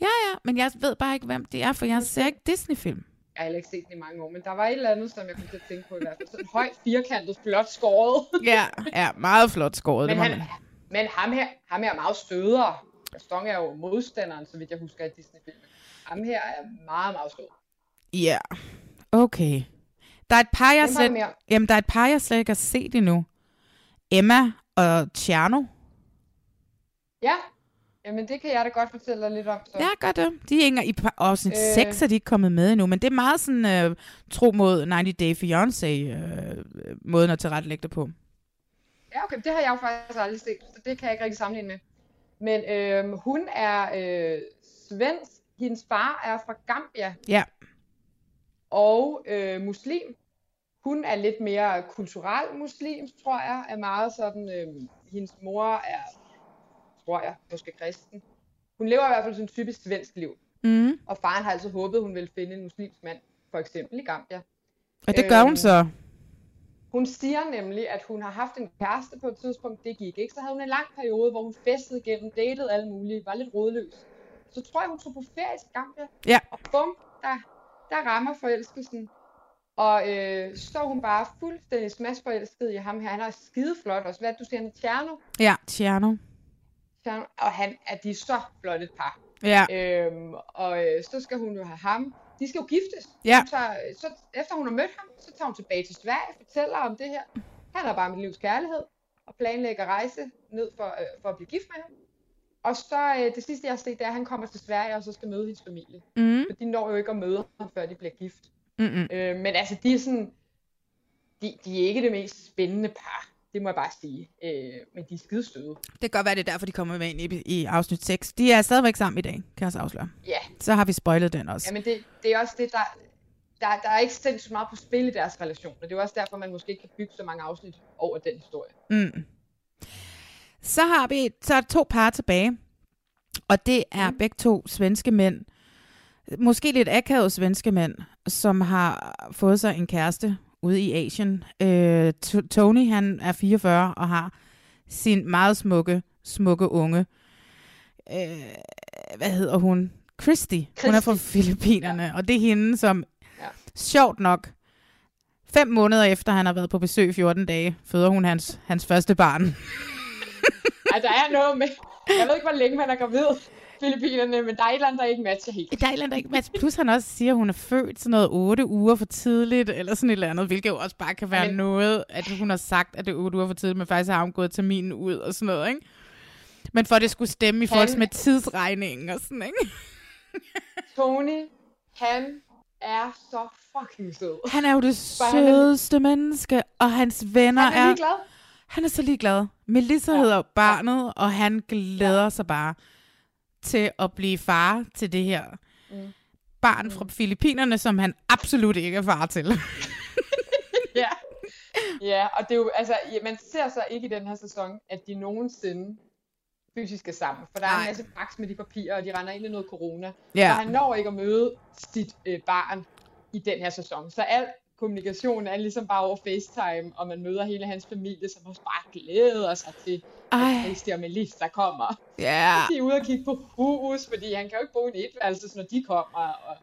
Ja, ja, men jeg ved bare ikke, hvem det er, for jeg ser ikke Disney-film.
Jeg har ikke set den i mange år, men der var et eller andet, som jeg kunne tænke på i hvert fald. Sådan højt, firkantet, flot skåret.
ja, ja, meget flot skåret.
Men,
det
han, men ham her, ham her er meget stødere. Gaston er jo modstanderen, så vidt jeg husker i Disney-filmen. Ham her er meget, meget sød.
Ja, okay. Der er et par, jeg slet,
mere?
jamen, der er et par, jeg slet ikke har set endnu. Emma og Tjerno.
Ja, jamen det kan jeg da godt fortælle dig lidt om. Så.
Ja, gør det. De er ikke, i afsnit
Øh.
6 er de ikke kommet med endnu, men det er meget sådan øh, tro mod 90 Day Fiancé øh, måden at tilrettelægge det på.
Ja, okay, det har jeg jo faktisk aldrig set, så det kan jeg ikke rigtig sammenligne med. Men øhm, hun er øh, svensk, hendes far er fra Gambia
Ja.
og øh, muslim. Hun er lidt mere kulturel muslim, tror jeg, er meget sådan, øh, hendes mor er, tror jeg, måske kristen. Hun lever i hvert fald sådan en typisk svensk liv.
Mm.
Og faren har altså håbet, hun ville finde en muslimsk mand, for eksempel i Gambia.
Og det gør hun
Øhm,
så.
Hun siger nemlig, at hun har haft en kæreste på et tidspunkt, det gik ikke. Så havde hun en lang periode, hvor hun festede igennem, datede alle mulige, var lidt rådløs. Så tror jeg, hun tog på ferie til Gambia.
Ja.
Og bum, der, der rammer forelskelsen. Og øh, så står hun bare fuldstændig smadsforelsket i ham her. Han er skide flot også. Hvad du siger, han er Tjerno?
Ja, Tjerno.
Tjerno. Og han er de så flot et par.
Ja.
Øhm, og øh, så skal hun jo have ham. De skal jo giftes.
Ja.
Hun tager, så efter hun har mødt ham, så tager hun tilbage til Sverige, fortæller om det her. Han er bare mit livs kærlighed, og planlægger rejse ned for, øh, for at blive gift med ham. Og så øh, det sidste, jeg har set, det er, at han kommer til Sverige, og så skal møde hendes familie.
Mm.
For de når jo ikke at møde ham, før de bliver gift.
Mm-mm.
Øh, men altså, de er sådan, de, de er ikke det mest spændende par. Det må jeg bare sige. Øh, men de er skide søde.
Det kan godt være, det er derfor, de kommer med ind i, i afsnit 6. De er stadigvæk sammen i dag, kan jeg så afsløre.
Ja.
Så har vi spoilet den også.
Jamen det, det er også det, der, der, der er ikke sindssygt meget på spil i deres relation. Og det er også derfor, man måske ikke kan bygge så mange afsnit over den historie.
Mm. Så har vi så er to par tilbage, og det er mm. begge to svenske mænd. Måske lidt akavet svenske mænd, som har fået sig en kæreste ude i Asien. Øh, Tony, han er 44 og har sin meget smukke, smukke unge. Øh, hvad hedder hun? Christy. Hun er fra Filippinerne, ja. og det er hende, som
ja.
sjovt nok, fem måneder efter han har været på besøg 14 dage, føder hun hans, hans første barn.
Der er noget med... Jeg ved ikke, hvor længe man er gravid. Filippinerne, men der er et eller andet, der ikke matcher helt.
Der er et eller andet, der ikke matcher. Plus han også siger, at hun er født sådan noget 8 uger for tidligt, eller sådan et eller andet, hvilket jo også bare kan være
Men-
noget, at hun har sagt, at det er 8 uger for tidligt, men faktisk har hun gået terminen ud og sådan noget, ikke? Men for at det skulle stemme i forhold med tidsregningen og sådan, ikke?
Tony, han er så fucking sød.
Han er jo det
Bare han
sødeste menneske, og hans venner
Han er
er... Han er så ligeglad. Melissa ja. hedder barnet, og han glæder ja. sig bare til at blive far til det her
Mm.
barn fra Filippinerne, som han absolut ikke er far til.
ja. ja, og det er jo, altså, ja, man ser så ikke i den her sæson, at de nogensinde fysisk er sammen. For der er
Nej.
en masse baks med de papirer, og de render ind i noget corona.
Ja.
Og han når ikke at møde sit øh, barn i den her sæson. Så al kommunikation er ligesom bare over FaceTime, og man møder hele hans familie, som også bare glæder sig til,
Ej.
at Christi og Melissa kommer.
Ja.
De er ude og kigge på hus, fordi han kan jo ikke bo i en etværelse, når de kommer. Og...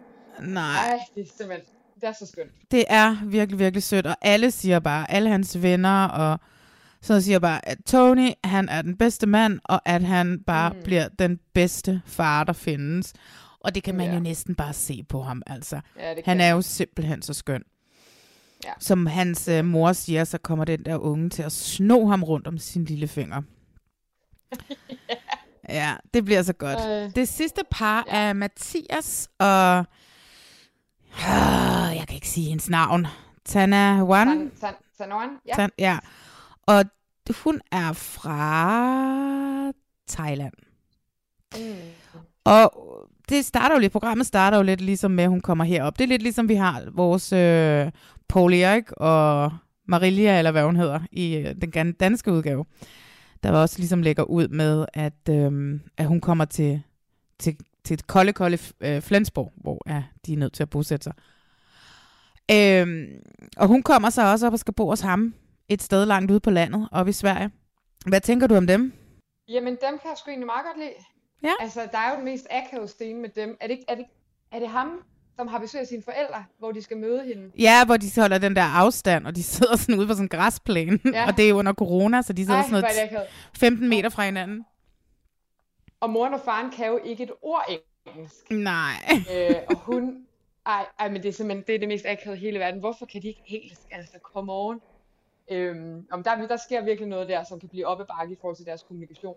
Nej.
Ej, det er simpelthen, det er så skønt.
Det er virkelig, virkelig sødt, og alle siger bare, alle hans venner, og så siger bare, at Tony, han er den bedste mand, og at han bare mm. bliver den bedste far, der findes. Og det kan man
Ja.
jo næsten bare se på ham, altså.
Ja,
han er jo simpelthen så skøn.
Ja.
Som hans øh, mor siger, så kommer den der unge til at sno ham rundt om sin lille finger. ja, det bliver så godt.
Øh.
Det sidste par ja. er Mathias og... Ah, jeg kan ikke sige hendes navn. Tana Wan.
San, Sanoan, ja.
Tan, ja. Og hun er fra Thailand.
Mm.
Og det starter jo lidt, programmet starter jo lidt ligesom med, at hun kommer herop. Det er lidt ligesom vi har vores øh, Paul Erik og Marilia, eller hvad hun hedder, i øh, den danske udgave. Der var også ligesom lægger ud med, at, øh, at hun kommer til, til, til et kolde, kolde øh, Flensborg, hvor ja, de er nødt til at bosætte sig. Øh, og hun kommer så også op og skal bo hos ham et sted langt ude på landet, oppe i Sverige. Hvad tænker du om dem?
Jamen, dem kan jeg sgu egentlig meget godt lide.
Ja.
Altså, der er jo den mest akavede scene med dem. Er det, er, det, er det ham, som har besøg af sine forældre, hvor de skal møde hende?
Ja, hvor de holder den der afstand, og de sidder sådan ude på sådan en græsplæne. Ja. Og det er under corona, så de sidder
Ej,
sådan noget
akavet.
15 meter fra hinanden.
Og moren og faren kan jo ikke et ord engelsk.
Nej.
øh, og hun... Ej, ej, men det er simpelthen det, er det mest akavede i hele verden. Hvorfor kan de ikke engelsk? Altså, come on. Øhm, om der, der sker virkelig noget der, som kan blive op ad bakke i forhold til deres kommunikation.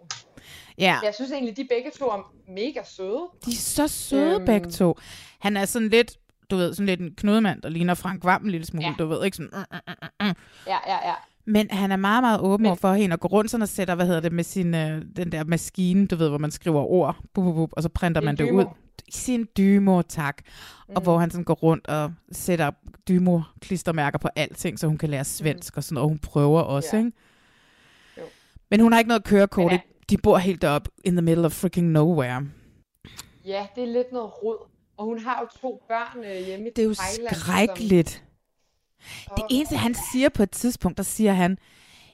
Ja.
Jeg synes egentlig, de begge to er mega søde.
De er så søde øhm. Begge to. Han er sådan lidt, du ved, sådan lidt en knudemand, der ligner Frank Vam en lille smule, ja. Du ved, ikke sådan... Uh, uh, uh.
Ja, ja, ja.
Men han er meget, meget åben over for hende og går rundt sådan og sætter, hvad hedder det, med sin, øh, den der maskine, du ved, hvor man skriver ord, bup, bup, bup, og så printer man det
dymo.
ud. Sin dymo, tak. Mm. Og hvor han sådan går rundt og sætter dymo-klistermærker på alting, så hun kan lære svensk og sådan noget, og hun prøver også,
Ja.
ikke?
Jo.
Men hun har ikke noget kørekort. Ikke? De bor helt deroppe in the middle of freaking nowhere.
Ja, det er lidt noget rod. Og hun har jo to børn øh, hjemme i
Det er jo
Thailand.
skrækkeligt. Det eneste, han siger på et tidspunkt, der siger han,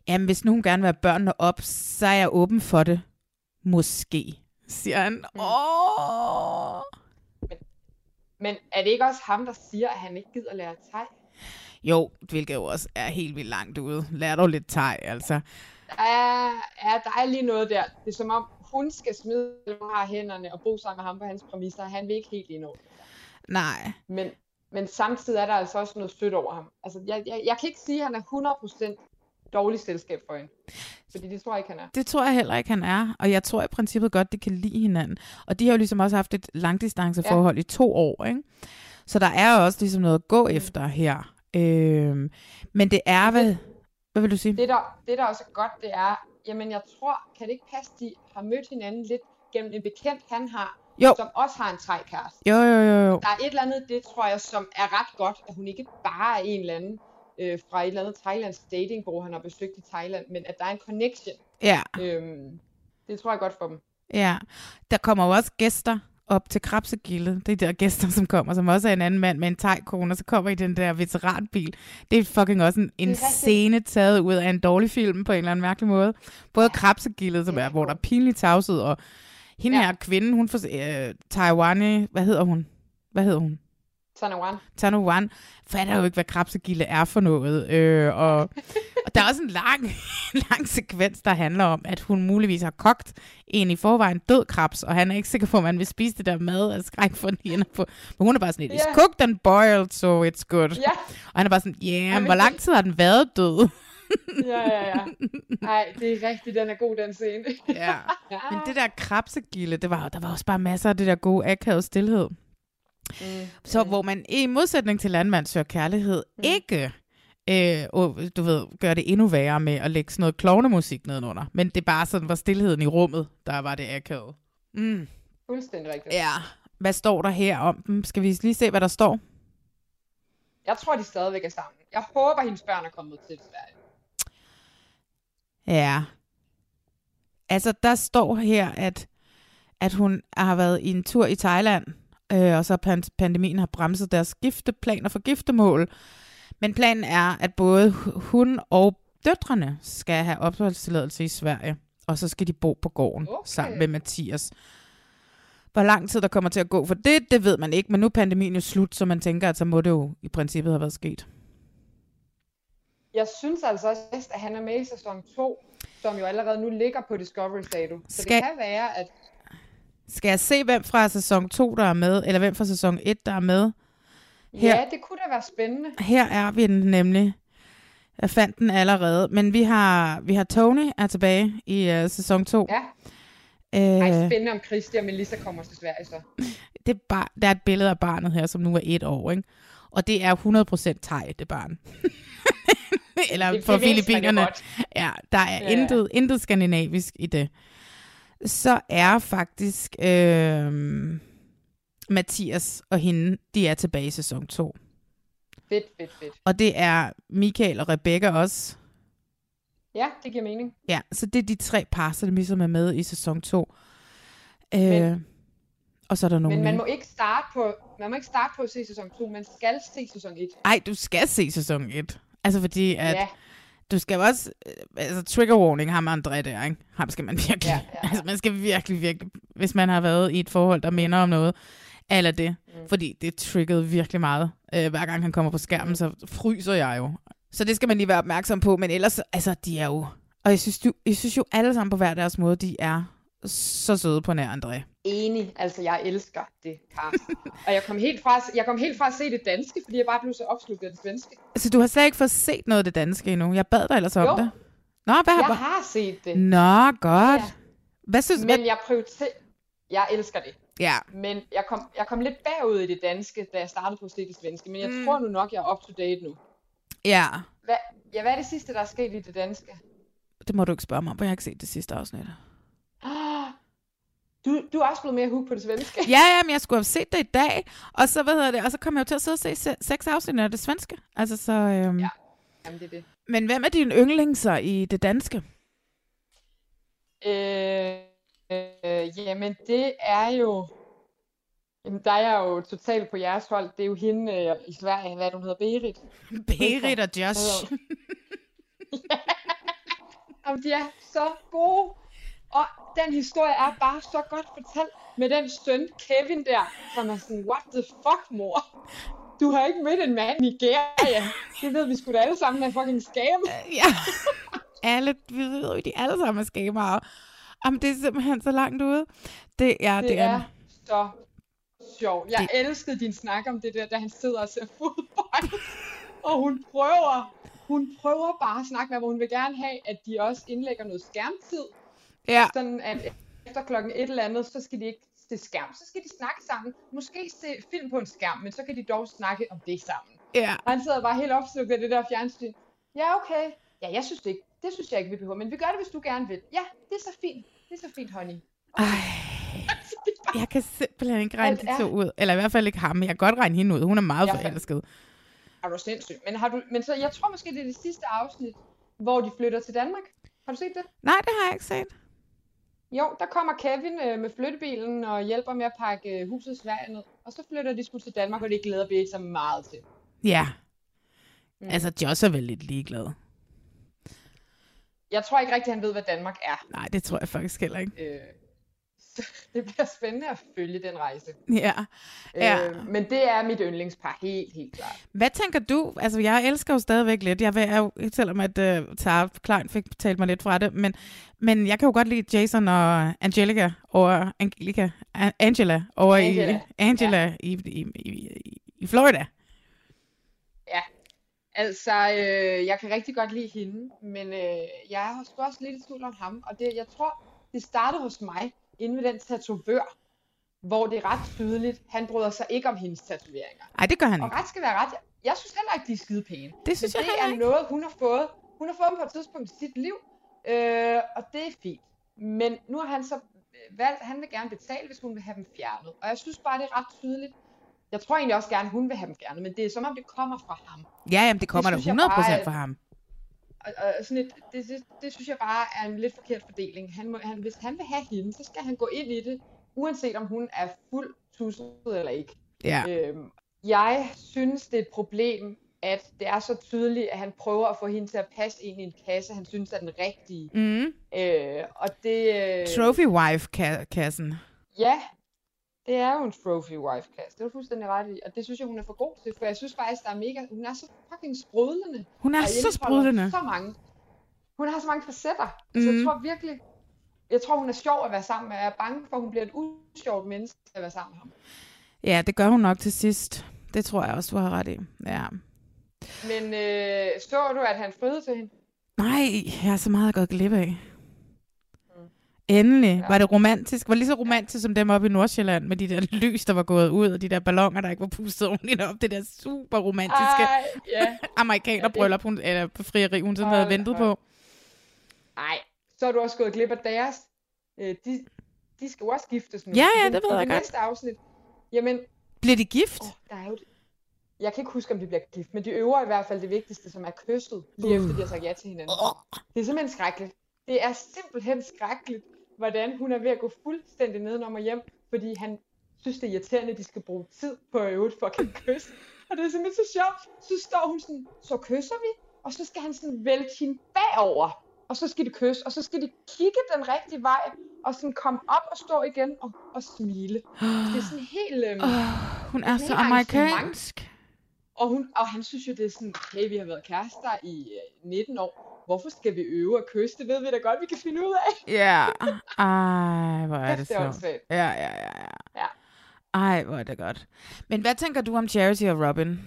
jamen hvis nu hun gerne vil have børnene op, så er jeg åben for det. Måske, siger han.
Mm.
Åh.
Men er det ikke også ham, der siger, at han ikke gider lære thai?
Jo, hvilket jo også er helt vildt langt ude. Lær dog lidt thai, altså.
Er, er, der er lige noget der. Det er som om, hun skal smide hun har hænderne og bo sammen med ham på hans præmisser. Han vil ikke helt nå.
Nej.
Men, men samtidig er der altså også noget støtte over ham. Altså, jeg, jeg, jeg kan ikke sige, at han er 100% dårlig selskab for hende. Fordi det tror jeg ikke, han er.
Det tror jeg heller ikke, han er. Og jeg tror i princippet godt, de kan lide hinanden. Og de har jo ligesom også haft et langdistanceforhold ja. i to år, ikke? Så der er også ligesom noget at gå efter her. Øhm, men det er, hvad, hvad vil du sige?
Det der, det, der også er godt, det er, jamen jeg tror, kan det ikke passe, de har mødt hinanden lidt gennem en bekendt, han har,
Jo.
som også har en trækæreste.
Jo, jo, jo, jo.
Der er et eller andet, det tror jeg, som er ret godt, at hun ikke bare er en eller anden øh, fra et eller andet thailandsk datingbureau, han har besøgt i Thailand, men at der er en connection.
Ja.
Øhm, det tror jeg godt for dem.
Ja, der kommer jo også gæster op til Krabsegilde. Det er de der gæster, som kommer, som også er en anden mand med en tegkone, og så kommer i den der veteranbil. Det er fucking også en, en scene taget ud af en dårlig film på en eller anden mærkelig måde. Både Krabsegilde, som er, hvor der er pinlig tavshed, og hende
Ja.
her kvinde, hun får øh, Taiwan, hvad hedder hun? Hvad hedder hun?
Tanawan.
Tanawan fatter jo ikke, hvad krabsegilde er for noget. Øh, og, og der er også en lang, lang sekvens, der handler om, at hun muligvis har kogt en i forvejen død krabs, og han er ikke sikker på, at man vil spise det der mad af skræk for hende. På. Men hun er bare sådan lidt, it's
Ja.
cooked and boiled, so it's good.
Ja.
Og han er bare sådan, ja, yeah, hvor lang tid har den været død?
Ja, ja, ja. Nej, det er rigtigt, den er god, den scene.
ja. Men det der krabsegilde, det var, der var også bare masser af det der gode akavet stillhed.
Mm.
Så hvor man i modsætning til landmand søger kærlighed, mm. ikke øh, og, du ved, gør det endnu værre med at lægge sådan noget klovnemusik nedenunder. Men det er bare sådan, var stillheden i rummet, der var det akavet. Mm.
Fuldstændig rigtigt.
Ja. Hvad står der her om dem? Skal vi lige se, hvad der står?
Jeg tror, de stadigvæk er sammen. Jeg håber, hendes børn er kommet til Sverige.
Ja. Altså, der står her, at, at hun har været i en tur i Thailand, øh, og så pan- pandemien har bremset deres gifteplaner for giftemål. Men planen er, at både hu- hun og døtrene skal have opholdstilladelse i Sverige, og så skal de bo på gården okay. sammen med Mathias. Hvor lang tid der kommer til at gå for det, det ved man ikke, men nu er pandemien jo slut, så man tænker, at så må det jo i princippet have været sket.
Jeg synes altså også, at han er med i sæson 2, som jo allerede nu ligger på Discovery Status. Så
Skal-
det kan være, at
Skal jeg se, hvem fra sæson 2, der er med, eller hvem fra sæson 1, der er med? Her,
ja, det kunne da være spændende.
her er vi den nemlig. Jeg fandt den allerede. Men vi har, vi har Tony er tilbage i uh, sæson 2.
Ja. Ej,
Øh,
spændende om Christi og Melissa kommer til Sverige så.
det er bar, der er et billede af barnet her, som nu er et år, ikke? Og det er 100% thai, det barn. Eller
Det-
for
det jo
Filippinerne. Ja, der er
Ja,
intet, intet skandinavisk i det. Så er faktisk øh, Mathias og hende, de er tilbage i sæson 2.
Fedt, fedt, fedt.
Og det er Michael og Rebecca også.
Ja, det giver mening.
Ja, så det er de tre par, som ligesom er med i sæson 2. Øh,
Men-
og så er der nogle
Men man må ikke starte på, man må ikke starte på at se sæson 2, man skal se sæson 1.
Ej, du skal se sæson 1. Altså fordi, at
Ja.
Du skal også, øh, altså trigger warning har man André der, ikke? Ham skal man virkelig,
Ja,
ja, ja. altså man skal virkelig, virkelig, hvis man har været i et forhold, der minder om noget, eller det, mm. fordi det triggede virkelig meget. Øh, hver gang han kommer på skærmen, mm. så fryser jeg jo. Så det skal man lige være opmærksom på, men ellers, altså de er jo, og jeg synes, du, jeg synes jo alle sammen på hver deres måde, de er så søde på nær André.
Enig, altså jeg elsker det par. og jeg kom, helt fra, jeg kom helt fra at se det danske, fordi jeg bare blev så opslugt af det svenske.
Altså du har slet ikke fået set noget af det danske endnu. Jeg bad dig ellers om
Jo.
det. Nå, hvad
Jeg
har
set det.
Nå, godt.
Ja.
Hvad synes
Men jeg prioriterer... Jeg elsker det.
Ja.
Men jeg kom, jeg kom lidt bagud i det danske, da jeg startede på at se det svenske. Men jeg
mm.
tror nu nok, jeg er up to date nu.
Ja,
Hvad, ja, hvad er det sidste, der er sket i det danske?
det må du ikke spørge mig om, for jeg har ikke set det sidste afsnit.
Du, du er også blevet mere hooked på det svenske.
Ja, ja, men jeg skulle have set det i dag, og så, hvad hedder det, og så kom jeg jo til at sidde og se se- seks afsnit af det svenske. Altså, så, øhm, ja.
Jamen, det er det.
Men hvem er dine yndlingser i det danske?
Øh, øh, jamen, det er jo... Jamen, der er jeg jo totalt på jeres hold. Det er jo hende øh, i Sverige, hvad hun hedder, Berit.
Berit og Josh.
Jamen, de er så gode. Og den historie er bare så godt fortalt med den søn, Kevin der, som er sådan, what the fuck, mor? Du har ikke mødt en mand i Nigeria. Det ved vi sgu da alle sammen er fucking scam.
Ja. alle, vi ved jo, de alle sammen er skamaer. Jamen, det er simpelthen så langt ude. Det er,
Det
det
er
er,
så sjovt. Jeg
Det-
elskede din snak om det der, da han sidder og ser fodbold. Og hun prøver, hun prøver bare at snakke med, hvor hun vil gerne have, at de også indlægger noget skærmtid.
Ja.
Sådan at efter klokken et eller andet, så skal de ikke se skærm. Så skal de snakke sammen. Måske se film på en skærm, men så kan de dog snakke om det sammen.
Ja.
Og han sidder bare helt opslugt af det der fjernsyn. Ja, okay. Ja, jeg synes det ikke. Det synes jeg ikke, vi behøver. Men vi gør det, hvis du gerne vil. Ja, det er så fint. Det er så fint, honey.
jeg kan simpelthen ikke regne de to ud. Eller i hvert fald ikke ham, men jeg kan godt regne hende ud. Hun er meget
Jeg
forelsket.
Er du sindssyg? Men, har du, men så, jeg tror måske, det er det sidste afsnit, hvor de flytter til Danmark. Har du set det?
Nej, det har jeg ikke set.
Jo, der kommer Kevin øh, med flyttebilen og hjælper med at pakke øh, huset Sverige ned. Og så flytter de sgu til Danmark, og det glæder vi så meget til.
Ja.
Mm.
Altså, Josh er vel lidt ligeglad.
Jeg tror ikke rigtig, han ved, hvad Danmark er.
Nej, det tror jeg faktisk heller ikke.
Øh, det bliver spændende at følge den rejse.
Ja. ja.
Øh, men det er mit yndlingspar, helt, helt klart.
Hvad tænker du? Altså, jeg elsker jo stadigvæk lidt. Jeg vil jo, selvom at uh, Tara Klein fik talt mig lidt fra det, men, men jeg kan jo godt lide Jason og Angelica over Angelica, Angela over
Angela,
i Angela ja. i, i, i, i Florida.
Ja, altså, øh, jeg kan rigtig godt lide hende, men øh, jeg er sgu også lidt i tvivl om ham. Og det, jeg tror, det startede hos mig, inde ved den tatovør, hvor det er ret tydeligt, han bryder sig ikke om hendes tatoveringer.
Nej, det gør han
Og
ikke.
ret skal være ret. Jeg synes heller ikke, de er skide pæne.
Det synes
Men
jeg
det er
ikke.
noget, hun har fået. Hun har fået dem på et tidspunkt i sit liv, øh, og det er fint. Men nu har han så øh, valgt, han vil gerne betale, hvis hun vil have dem fjernet. Og jeg synes bare, det er ret tydeligt. Jeg tror egentlig også gerne, hun vil have dem fjernet, men det er som om, det kommer fra ham.
Ja, jamen, det kommer
Det
da
synes jeg
100%
bare,
fra ham.
Og, og sådan et, det, det, det synes jeg bare er en lidt forkert fordeling. Han må, han, hvis han vil have hende, så skal han gå ind i det, uanset om hun er fuld tusset eller ikke.
Ja.
Øhm, jeg synes, det er et problem, at det er så tydeligt, at han prøver at få hende til at passe ind i en kasse, han synes er den rigtige.
Mm.
Øh, og det... Øh,
Trophy wife-kassen.
Ja, det er jo en trophy wife kasse. Det er du fuldstændig ret i. Og det synes jeg, hun er for god til, for jeg synes faktisk, der er mega... Hun er så fucking sprudlende.
Hun er så sprudlende.
Så mange. Hun har så mange facetter. Mm. Så jeg
Mhm.
tror virkelig... Jeg tror, hun er sjov at være sammen med. Jeg er bange for, at hun bliver et usjovt menneske at være sammen med ham.
Ja, det gør hun nok til sidst. Det tror jeg også, du har ret i. Ja.
Men øh, så du, at han friede til hende?
Nej, jeg er så meget gået glip af. Endelig. Ja. Var det romantisk? Var det lige så romantisk som dem oppe i Nordsjælland, med de der lys, der var gået ud, og de der ballonger, der ikke var pustet ordentligt op. Det der super romantiske
Ej, ja.
amerikanerbryllup, hun, eller på frieri, hun sådan havde ventet
op.
på.
Nej, så er du også gået glip af deres. Øh, de, de skal jo også giftes nu.
Ja, ja, det ved jeg
det
godt.
næste afsnit. Jamen,
Bliver de gift?
Oh, der er jo jeg kan ikke huske, om de bliver gift, men de øver i hvert fald det vigtigste, som er kysset, lige
Uh.
efter de har sagt ja til hinanden. Det er simpelthen skrækkeligt. Det er simpelthen skrækkeligt, hvordan hun er ved at gå fuldstændig nedenom og hjem, fordi han synes, det er irriterende, at de skal bruge tid på at øve et fucking kys. Og det er simpelthen så sjovt. Så står hun sådan, så kysser vi? og så skal han sådan vælte hende bagover, og så skal de kysse, og så skal de kigge den rigtige vej, og sådan komme op og stå igen og, og smile. Det er sådan helt... Øhm,
oh, hun er så amerikansk.
Og, hun, og han synes jo, det er sådan, hey, vi har været kærester i øh, 19 år. Hvorfor skal vi øve at kysse? Det ved vi da godt, vi kan finde ud af.
Ja. Ej, hvor er det
Det
så. Ja, ja, ja, ja.
Ja.
Ej, hvor er det godt. Men hvad tænker du om Charity og Robin?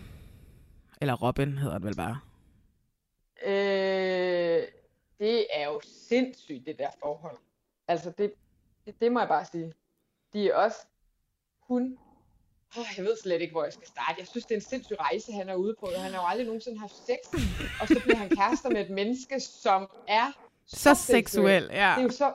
Eller Robin hedder han vel bare.
Øh, det er jo sindssygt, det der forhold. Altså, det, det, det må jeg bare sige. De er også... Hun... Oh, jeg ved slet ikke, hvor jeg skal starte. Jeg synes, det er en sindssyg rejse, han er ude på. Han har jo aldrig nogensinde haft sex. Og så bliver han kærester med et menneske, som er
Så seksuel, ja.
Det er jo så,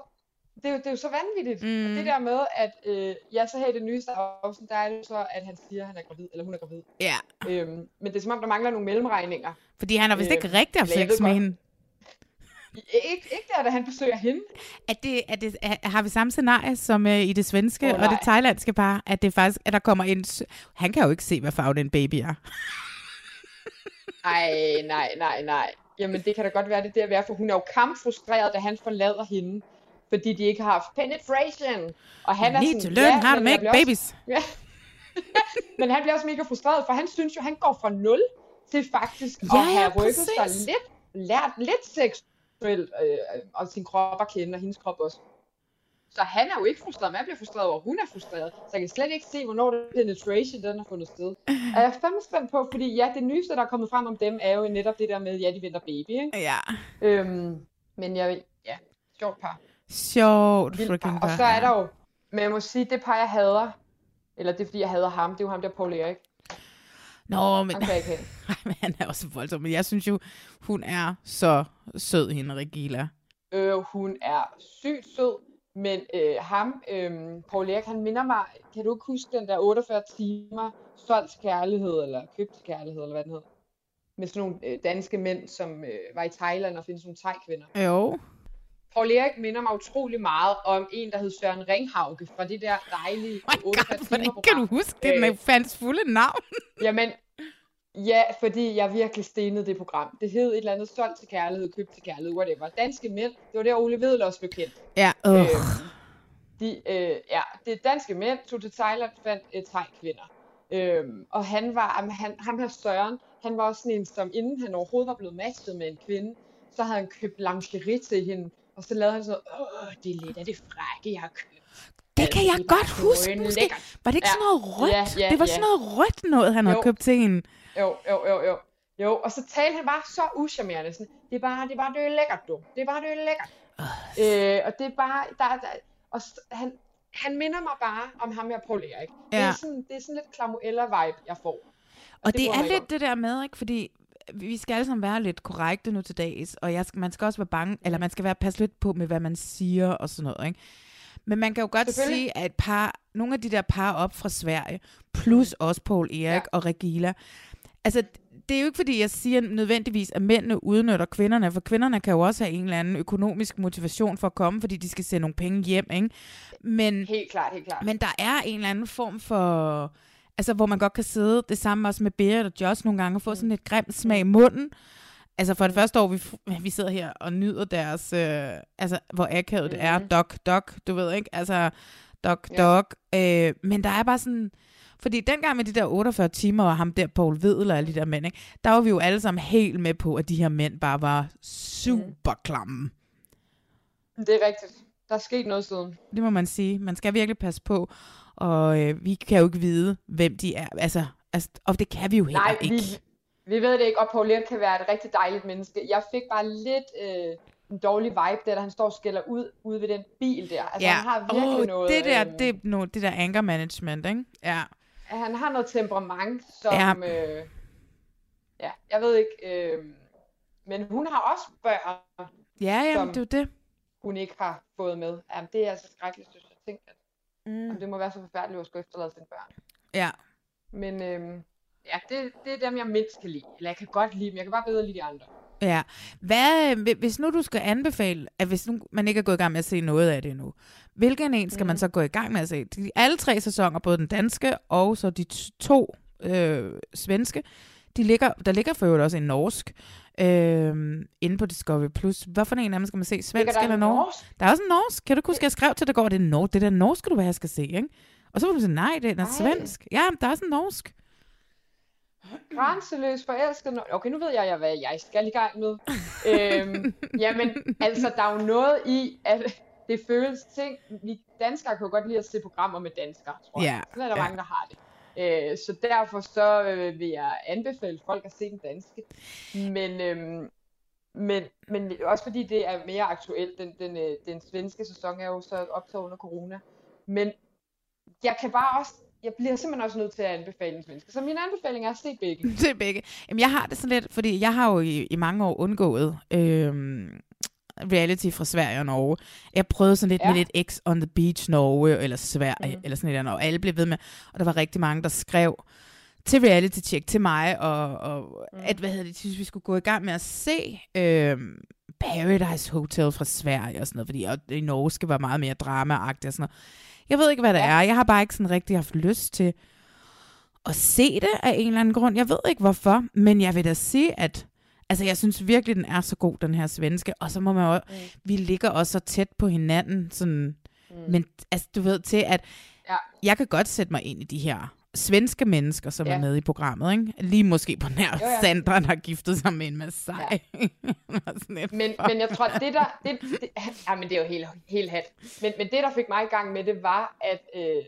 det er jo, det er jo så vanvittigt. Mm. Og det der med, at øh, ja, så her i det nyeste afsnit, der er det jo så, at han siger, at han er gravid, eller hun er gravid.
Ja.
Øhm, men det er som om, der mangler nogle mellemregninger.
Fordi han har vist ikke
Øh,
rigtig haft sex med hende.
Ikke, ikke der, da han besøger hende.
Er det, er det, er, har vi samme scenarie som uh, i det svenske oh, og det thailandske par, at det faktisk, at der kommer en... Han kan jo ikke se, hvad farve den baby er.
Ej, nej, nej, nej. Jamen, det kan da godt være, det der være, for hun er jo kampfrustreret, da han forlader hende, fordi de ikke har haft penetration. Og han er
need
sådan,
to learn
ja,
how to make
bliver også-
babies.
Ja. men han bliver også mega frustreret, for han synes jo, han går fra 0 til faktisk
Ja,
at have
ja,
rykket sig lidt, lært lidt seksuelt, øh, og sin krop at kende, og hendes krop også. Så han er jo ikke frustreret, men jeg bliver frustreret over, hun er frustreret. Så jeg kan slet ikke se, hvornår den penetration den har fundet sted. Og jeg er fandme spændt på, fordi ja, det nyeste, der er kommet frem om dem, er jo netop det der med, ja, de venter baby, ikke?
Ja.
Øhm, men jeg, ja, sjovt par.
Sjovt freaking
par. Og så er der jo, men jeg må sige, det par, jeg hader, eller det er fordi, jeg hader ham, det er jo ham der, Paul Erik.
Nå, men,
have.
Ej, men han er også voldsom. Men jeg synes jo, hun er så sød, hende Regila.
Øh, hun er sygt sød, men øh, ham, øh, Paul Erik, han minder mig, kan du ikke huske den der 48 timer solgt kærlighed, eller købt kærlighed, eller hvad den hed? Med sådan nogle øh, danske mænd, som øh, var i Thailand og findes nogle thai-kvinder.
Jo.
Paul Erik minder mig utrolig meget om en, der hed Søren Ringhauge, fra det der dejlige 48 timer
Hvordan kan du huske det? Den er fans fulde navn.
Jamen, ja, fordi jeg virkelig stenede det program. Det hed et eller andet solgt til kærlighed, købt til kærlighed, whatever. Danske mænd, det var der Ole Vedel også blev kendt.
Ja, øh.
Øh, de, øh, ja, det er danske mænd, tog til Thailand, fandt øh, thai-kvinder. Øhm, og han var, han, ham her Søren, han var også sådan en, som inden han overhovedet var blevet matchet med en kvinde, så havde han købt lingerie til hende, og så lavede han sådan noget, åh, det er lidt af det frække, jeg har købt.
Det kan jeg godt huske, måske. Var det ikke
Ja.
sådan noget rødt?
Ja, ja,
det var
ja.
sådan noget rødt noget, han havde
Jo.
købt til hende.
Jo, jo, jo, jo. Jo, og så talte han bare så uschammerende. Sådan, det er bare, det er bare, det er lækkert, du. Det er bare, det er lækkert. Øh, og det er bare, der, der, og han, han minder mig bare om ham Paul Erik. Det,
Ja.
er sådan, det er sådan lidt Klamuella-vibe, jeg får.
Og det, det
bryder
er
ikke
lidt det der med, ikke? Fordi vi skal alle sammen være lidt korrekte nu til dags, og jeg skal, man skal også være bange, eller man skal være passe lidt på med, hvad man siger og sådan noget, ikke? Men man kan jo godt sige, at et par, nogle af de der par op fra Sverige, plus også Paul Erik ja. og Regila, altså det er jo ikke fordi, jeg siger nødvendigvis, at mændene udnytter kvinderne, for kvinderne kan jo også have en eller anden økonomisk motivation for at komme, fordi de skal sende nogle penge hjem, ikke? Men,
Helt klart, helt klart.
men der er en eller anden form for... Altså, hvor man godt kan sidde, det samme også med Berit og Josh nogle gange, og få sådan lidt grim smag i munden. Altså, for det første år, vi, vi sidder her og nyder deres... Øh, altså, hvor akavet det er. Dog, dog, du ved ikke? Altså, dog,
Ja.
dog. Øh, men der er bare sådan... Fordi dengang med de der 48 timer, og ham der Paul Vedel og alle de der mænd, ikke, der var vi jo alle sammen helt med på, at de her mænd bare var super klamme.
Det er rigtigt. Der er sket noget siden.
Det må man sige. Man skal virkelig passe på, og øh, vi kan jo ikke vide, hvem de er. Altså, altså, og det kan vi jo heller
Nej,
ikke.
vi, vi ved det ikke, og Paul Erik kan være et rigtig dejligt menneske. Jeg fik bare lidt øh, en dårlig vibe der, da han står og skælder ud ude ved den bil der. Altså,
ja.
han har virkelig
Åh,
noget...
det der,
øhm,
det, er no, det der anger management, ikke? Ja.
han har noget temperament, som...
Ja.
Øh, ja jeg ved ikke... Øh, men hun har også børn,
Ja, ja,
som
det er det.
hun ikke har fået med. Jamen, det er altså skrækkeligt, synes jeg. Tænk, at
Mm.
jamen, det må være så forfærdeligt at skulle efterlade sine børn.
Ja.
Men øhm, ja, det, det er dem, jeg mindst kan lide. Eller jeg kan godt lide dem, jeg kan bare bedre lide de andre.
Ja. Hvad, øh, hvis nu du skal anbefale, at hvis nu man ikke er gået i gang med at se noget af det endnu, hvilken en skal mm. man så gå i gang med at se? De, alle tre sæsoner, både den danske og så de to øh, svenske, de ligger, der ligger for øvrigt også en norsk. Øhm, inde på Discovery+. Plus. Hvad for en af dem skal man se? Svensk eller norsk?
norsk?
Der er også en norsk. Kan du huske, jeg skrev til dig går, det er norsk. Det der norsk du være, jeg skal se, ikke? Og så var du sådan, nej, det er svensk. Ja, der er også en norsk.
Grænseløs forelsket. Okay, nu ved jeg, hvad jeg skal i gang med. øhm, jamen, altså, der er jo noget i, at det føles ting. Vi danskere kan jo godt lide at se programmer med danskere, tror jeg.
Ja,
Sådan er der
ja.
mange, der har det. Øh, så derfor så øh, vil jeg anbefale folk at se den danske. Men, øhm, men, men også fordi det er mere aktuelt. Den, den, øh, den svenske sæson er jo så optaget under corona. Men jeg kan bare også, jeg bliver simpelthen også nødt til at anbefale den svenske. Så min anbefaling er at se begge.
Er begge. Jamen, jeg har det sådan lidt, fordi jeg har jo i, i mange år undgået øhm, reality fra Sverige og Norge. Jeg prøvede sådan lidt ja. Med lidt X on the Beach Norge, eller Sverige, mm. eller sådan et eller andet, og alle blev ved med, og der var rigtig mange, der skrev til reality check til mig, og, og mm. at, hvad hedder det, de synes, vi skulle gå i gang med at se øhm, Paradise Hotel fra Sverige og sådan noget, fordi og, i Norge skal være meget mere drama-agtigt og sådan noget. Jeg ved ikke, hvad det ja. er. Jeg har bare ikke sådan rigtig haft lyst til at se det af en eller anden grund. Jeg ved ikke hvorfor, men jeg vil da sige, at altså, jeg synes virkelig, den er så god, den her svenske. Og så må man jo, mm. vi ligger også så tæt på hinanden, sådan, mm. men altså, du ved til, at
ja.
jeg kan godt sætte mig ind i de her svenske mennesker, som
Ja.
er med i programmet. Ikke? Lige måske på nær
Jo, ja.
Sandra, der har giftet sig med en Masai. Ja.
Men, men jeg tror, det der... Det, det, ja, men det er jo helt, helt hat. Men, men det, der fik mig i gang med det, var, at øh,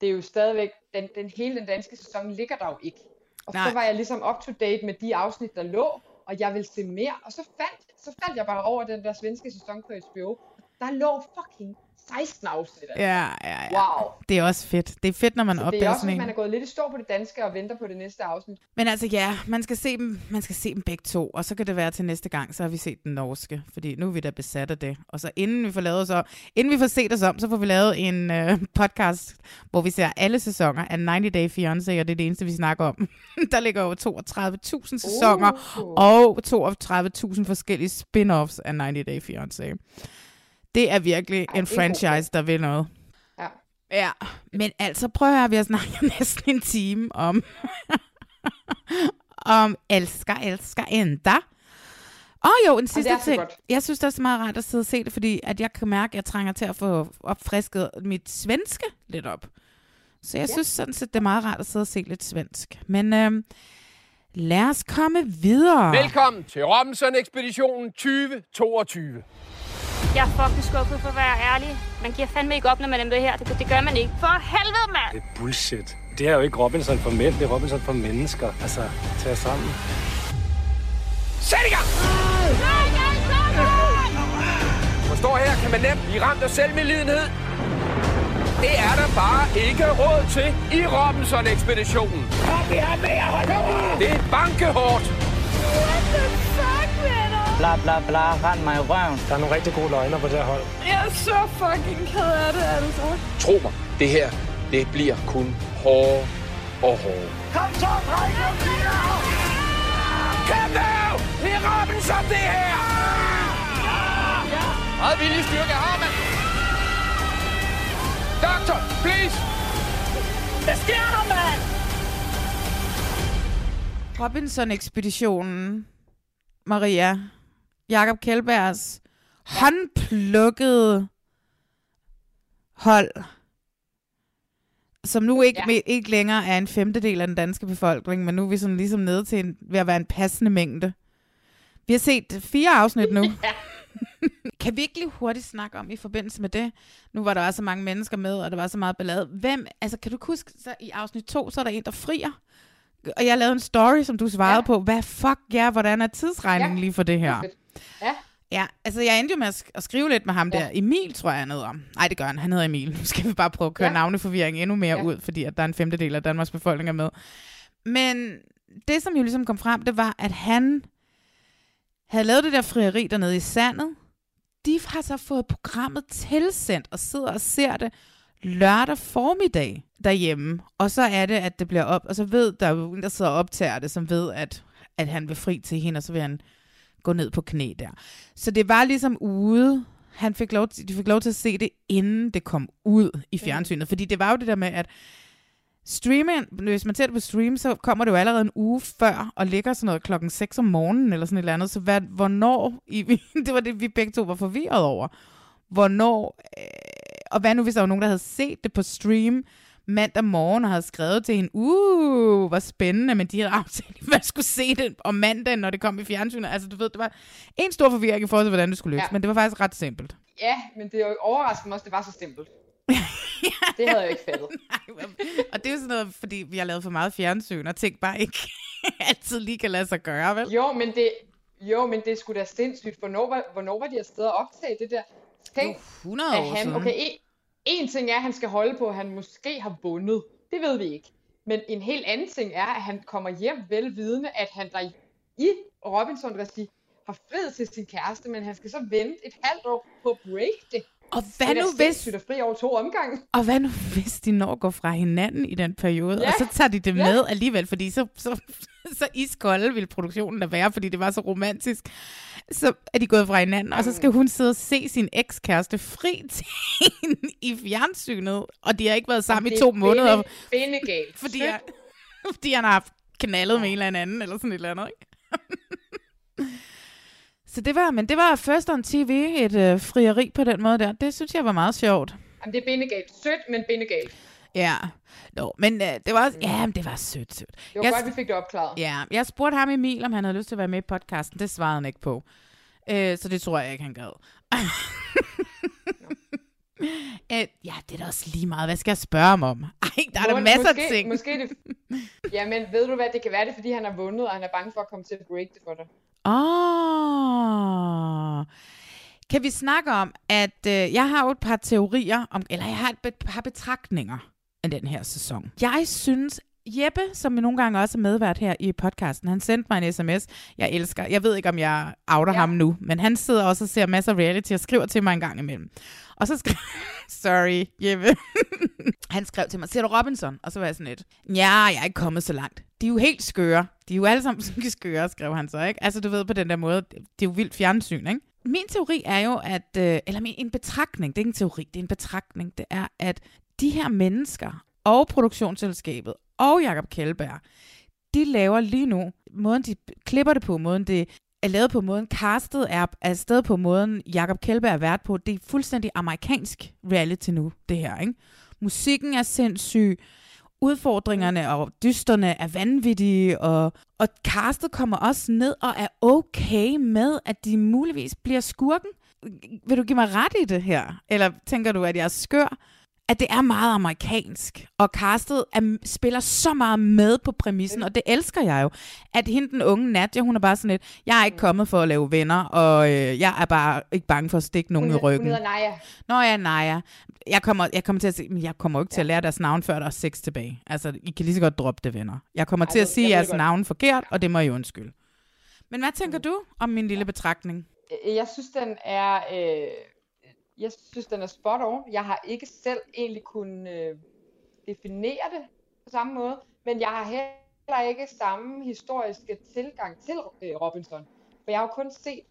det er jo stadigvæk... Den, den hele den danske sæson ligger der jo ikke. Og
Nej.
så var jeg ligesom up to date med de afsnit, der lå, og jeg ville se mere. Og så faldt, så faldt jeg bare over den der svenske sæson på HBO. Der lå fucking 16 afsnit. af det.
Ja, ja, ja.
Wow.
Det er også fedt. Det er fedt, når man
Så det er
opdager
også,
sådan
at
en.
man er gået lidt i stå på det danske og venter på det næste afsnit.
Men altså ja, man skal, se dem, man skal se dem begge to, og så kan det være til næste gang, så har vi set den norske, fordi nu er vi da besat af det. Og så inden vi får lavet så, inden vi får set os om, så får vi lavet en øh, podcast, hvor vi ser alle sæsoner af 90 Day Fiancé, og det er det eneste, vi snakker om. Der ligger jo 32.000 sæsoner,
Uh.
og 32.000 forskellige spin-offs af 90 Day Fiancé. Det er virkelig
Ej,
en franchise, der vil noget.
Ja.
Ja, men altså prøv at høre, vi har snakket næsten en time om, om elsker, elsker endda. Og jo, en sidste ting.
godt.
Jeg synes, det er så meget rart at sidde og se det, fordi at jeg kan mærke, at jeg trænger til at få opfrisket mit svenske lidt op. Så jeg ja. synes sådan set, det er meget rart at sidde og se lidt svensk. Men øhm, lad os komme videre.
Velkommen til Robinson-ekspeditionen 2022.
Jeg er fucking skuffet for at være ærlig. Man giver fandme ikke op, når man er med her. Det, det gør man ikke. For helvede, mand!
Det er bullshit. Det er jo ikke Robinson for mænd, det er Robinson for mennesker. Altså, tag jer sammen.
Sæt i gang! Forstår her, kan man nemt blive ramt af selvmedlidenhed. Det er der bare ikke råd til i Robinson-ekspeditionen. Kom, vi har mere, hold Det er bankehårdt.
Bla bla bla, rend mig i røven.
Der er nogle rigtig gode løgner på det her hold.
Jeg er så fucking ked af det, altså.
Tro mig, det her, det bliver kun hårdere og hårdere.
Kom så, drenge!
Kom nu! Det er Robinson, det her! Meget vilje styrke har man. Doctor, please!
Hvad sker der, mand?
Robinson-ekspeditionen, Maria, Jakob Kjellbergs håndplukkede hold, som nu ikke, ja. ikke længere er en femtedel af den danske befolkning, men nu er vi sådan ligesom nede til en, ved at være en passende mængde. Vi har set fire afsnit nu. kan vi ikke lige hurtigt snakke om i forbindelse med det? Nu var der også så mange mennesker med, og der var så meget ballade. Hvem, altså kan du huske, så i afsnit to, så er der en, der frier? Og jeg lavede en story, som du svarede ja. på. Hvad fuck, ja, hvordan er tidsregningen ja. lige for det her?
Ja.
Ja, altså jeg endte jo med at, sk- at skrive lidt med ham ja. der. Emil, tror jeg, han hedder. Nej, det gør han. Han hedder Emil. Nu skal vi bare prøve at køre ja. navneforvirring endnu mere ja. ud, fordi at der er en femtedel af Danmarks befolkning er med. Men det, som jo ligesom kom frem, det var, at han havde lavet det der frieri dernede i sandet. De har så fået programmet tilsendt og sidder og ser det lørdag formiddag derhjemme. Og så er det, at det bliver op, og så ved der er jo en, der sidder og optager det, som ved, at, at han vil fri til hende, og så vil han gå ned på knæ der. Så det var ligesom ude, han fik lov til, de fik lov til at se det, inden det kom ud i fjernsynet. Mm. Fordi det var jo det der med, at streaming, hvis man ser det på stream, så kommer det jo allerede en uge før, og ligger sådan noget klokken 6 om morgenen, eller sådan et eller andet. Så hvad, hvornår, i, det var det, vi begge to var forvirret over. Hvornår, øh, og hvad nu, hvis der var nogen, der havde set det på stream, mandag morgen og havde skrevet til hende, uh, hvor spændende, men de havde aftalt, at man skulle se det om mandagen, når det kom i fjernsynet. Altså, du ved, det var en stor forvirring i forhold til, hvordan det skulle løses, ja. men det var faktisk ret simpelt.
Ja, men det er jo overraskende mig også, det var så simpelt. det havde jeg ikke fattet.
Nej, og det er jo sådan noget, fordi vi har lavet for meget fjernsyn, og ting bare ikke altid lige kan lade sig gøre, vel?
Jo, men det, jo, men det skulle da sindssygt. Hvornår var, hvornår var de afsted at optage det der?
Tænk, jo, 100 år
han,
siden.
Okay, en, en ting er, at han skal holde på, at han måske har vundet. Det ved vi ikke. Men en helt anden ting er, at han kommer hjem velvidende, at han der i Robinson-regi har friet til sin kæreste, men han skal så vente et halvt år på at break det.
Og hvad
det er
nu hvis...
sindssygt at fri over to omgange.
Og hvad nu hvis de når går fra hinanden i den periode,
Ja.
og så tager de det
Ja.
med alligevel, fordi så, så, så iskolde ville produktionen da være, fordi det var så romantisk. Så er de gået fra hinanden, og så skal hun sidde og se sin ekskæreste fri til hende i fjernsynet, og de har ikke været sammen i to
er
måneder,
Bindegalt.
fordi, jeg, fordi han har haft knaldet med en eller anden, eller sådan et eller andet, ikke? Så det var, men det var først on TV, et øh, frieri på den måde der. Det synes jeg var meget sjovt.
Jamen, det er bindegalt. Sødt, men bindegalt.
Ja, Nå, men øh, det var også, ja, men det var sødt, sødt.
Det var
Jeg-
godt, vi fik det opklaret.
Ja, jeg spurgte ham Emil, om han havde lyst til at være med i podcasten. Det svarede han ikke på. Øh, så det tror jeg ikke, han gad. øh, ja, det er da også lige meget. Hvad skal jeg spørge ham om? Ej, der er der masser
måske,
af ting.
Måske det... Jamen, ved du hvad, det kan være det, fordi han har vundet, og han er bange for at komme til at break det for dig.
Åh. Kan vi snakke om, at øh, jeg har jo et par teorier, om, eller jeg har et par betragtninger af den her sæson. Jeg synes, Jeppe, som nogle gange også er medvært her i podcasten, han sendte mig en sms, jeg elsker. Jeg ved ikke, om jeg outer ja. ham nu, men han sidder også og ser masser af reality og skriver til mig en gang imellem. Og så skrev... Sorry, Jeppe. han skrev til mig, ser du Robinson? Og så var jeg sådan lidt, ja, jeg er ikke kommet så langt. De er jo helt skøre. De er jo alle sammen skøre, skrev han så, ikke? Altså, du ved på den der måde, det er jo vildt fjernsyn, ikke? Min teori er jo, at, øh, eller min, en betragtning, det er ikke en teori, det er en betragtning, det er, at de her mennesker og produktionsselskabet og Jakob Kjellberg, de laver lige nu, måden de klipper det på, måden det er lavet på, måden castet er afsted på, måden Jakob Kjellberg er vært på, det er fuldstændig amerikansk reality nu, det her, ikke? Musikken er sindssyg, udfordringerne og dysterne er vanvittige, og, og castet kommer også ned og er okay med, at de muligvis bliver skurken. Vil du give mig ret i det her? Eller tænker du, at jeg er skør? At det er meget amerikansk, og castet er, spiller så meget med på præmissen, og det elsker jeg jo. At hende, den unge Nadia, hun er bare sådan lidt, jeg er ikke kommet for at lave venner, og øh, jeg er bare ikke bange for at stikke nogen
Hun,
i ryggen.
hun hedder Naja.
Nå ja, Naja. Jeg kommer, jeg kommer til at sige, men jeg kommer jo ikke til at lære deres navn, før der er seks tilbage. Altså, I kan lige så godt droppe det, venner. Jeg kommer
Ej,
til at sige jeres
godt.
navn forkert, og det må I undskylde. Men hvad tænker du om min lille betragtning?
Jeg synes, den er... Øh, jeg synes, den er spot on. Jeg har ikke selv egentlig kunnet øh, definere det på samme måde, men jeg har heller ikke samme historiske tilgang til øh, Robinson. For jeg har jo kun set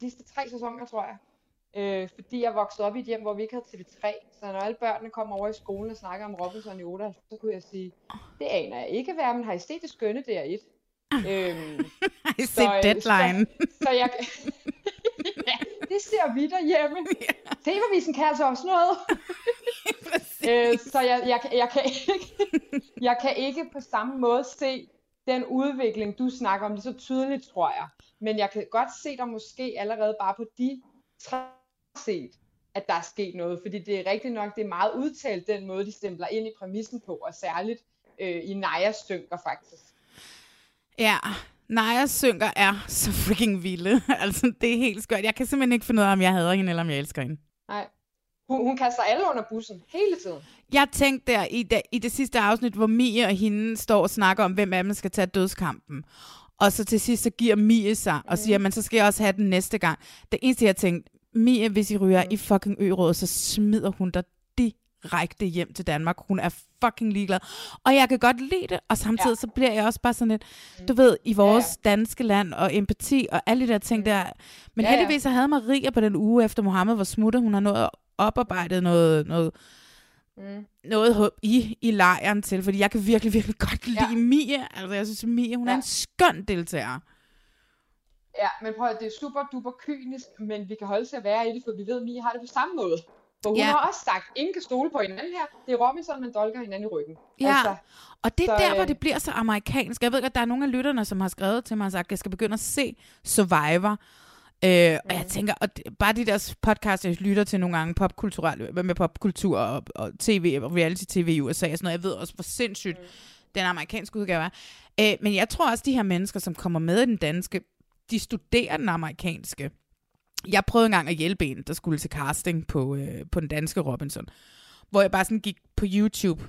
de sidste tre sæsoner, tror jeg. Øh, fordi jeg voksede op i et hjem, hvor vi ikke havde TV3. Så når alle børnene kom over i skolen og snakkede om Robinson i 8, så kunne jeg sige, det aner jeg ikke hvad, men har I set det skønne DR1? øhm,
Har I set Deadline?
Så, så jeg, ser vi derhjemme. TV-avisen kan altså også noget. øh, så jeg, jeg, kan- jeg, kan ikke, jeg kan ikke på samme måde se den udvikling, du snakker om, lige så tydeligt, tror jeg. Men jeg kan godt se dig måske allerede bare på de tre set, at der er sket noget. Fordi det er rigtigt nok, det er meget udtalt den måde, de stempler ind i præmissen på, og særligt øh, i Najas synker faktisk.
Ja, Najas synker er så freaking vilde. altså, det er helt skørt. Jeg kan simpelthen ikke finde ud af, om jeg hader hende, eller om jeg elsker hende.
Nej. Hun, hun kaster alle under bussen hele tiden.
Jeg tænkte der i det, i det sidste afsnit, hvor Mie og hende står og snakker om, hvem af dem skal tage dødskampen. Og så til sidst, så giver Mie sig og siger, men så skal jeg også have den næste gang. Det eneste, jeg tænkte, Mie, hvis I ryger i fucking ørådet, så smider hun dig direkte hjem til Danmark. Hun er fucking ligeglad. Og jeg kan godt lide det, og samtidig ja. så bliver jeg også bare sådan lidt, du ved, i vores ja, ja. danske land, og empati, og alle de der ting der. Men
Ja,
heldigvis så havde Maria på den uge, efter Mohammed var smuttet, hun har nået oparbejdet noget, noget
Mm.
noget i, i lejren til, fordi jeg kan virkelig, virkelig godt lide ja. Mie. Altså, jeg synes, Mie, hun ja. er en skøn deltager.
Ja, men prøv at, det er super duper kynisk, men vi kan holde til at være i det, for vi ved, at Mie har det på samme måde. For hun
Ja.
har også sagt, ingen kan stole på hinanden her. Det er Robinson, man dolker hinanden i ryggen.
Ja,
Altså,
og det er
så,
der, hvor
øh,
det bliver så amerikansk. Jeg ved at der er nogle af lytterne, som har skrevet til mig og sagt, at jeg skal begynde at se Survivor. Øh, og jeg tænker, og det- bare de der podcasts, jeg lytter til nogle gange, popkulturelle, med popkultur og, og tv, og reality-tv i USA og sådan noget, jeg ved også, hvor sindssygt den amerikanske udgave er. Øh, men jeg tror også, de her mennesker, som kommer med i den danske, de studerer den amerikanske. Jeg prøvede engang at hjælpe en, der skulle til casting på, øh, på den danske Robinson, hvor jeg bare sådan gik på YouTube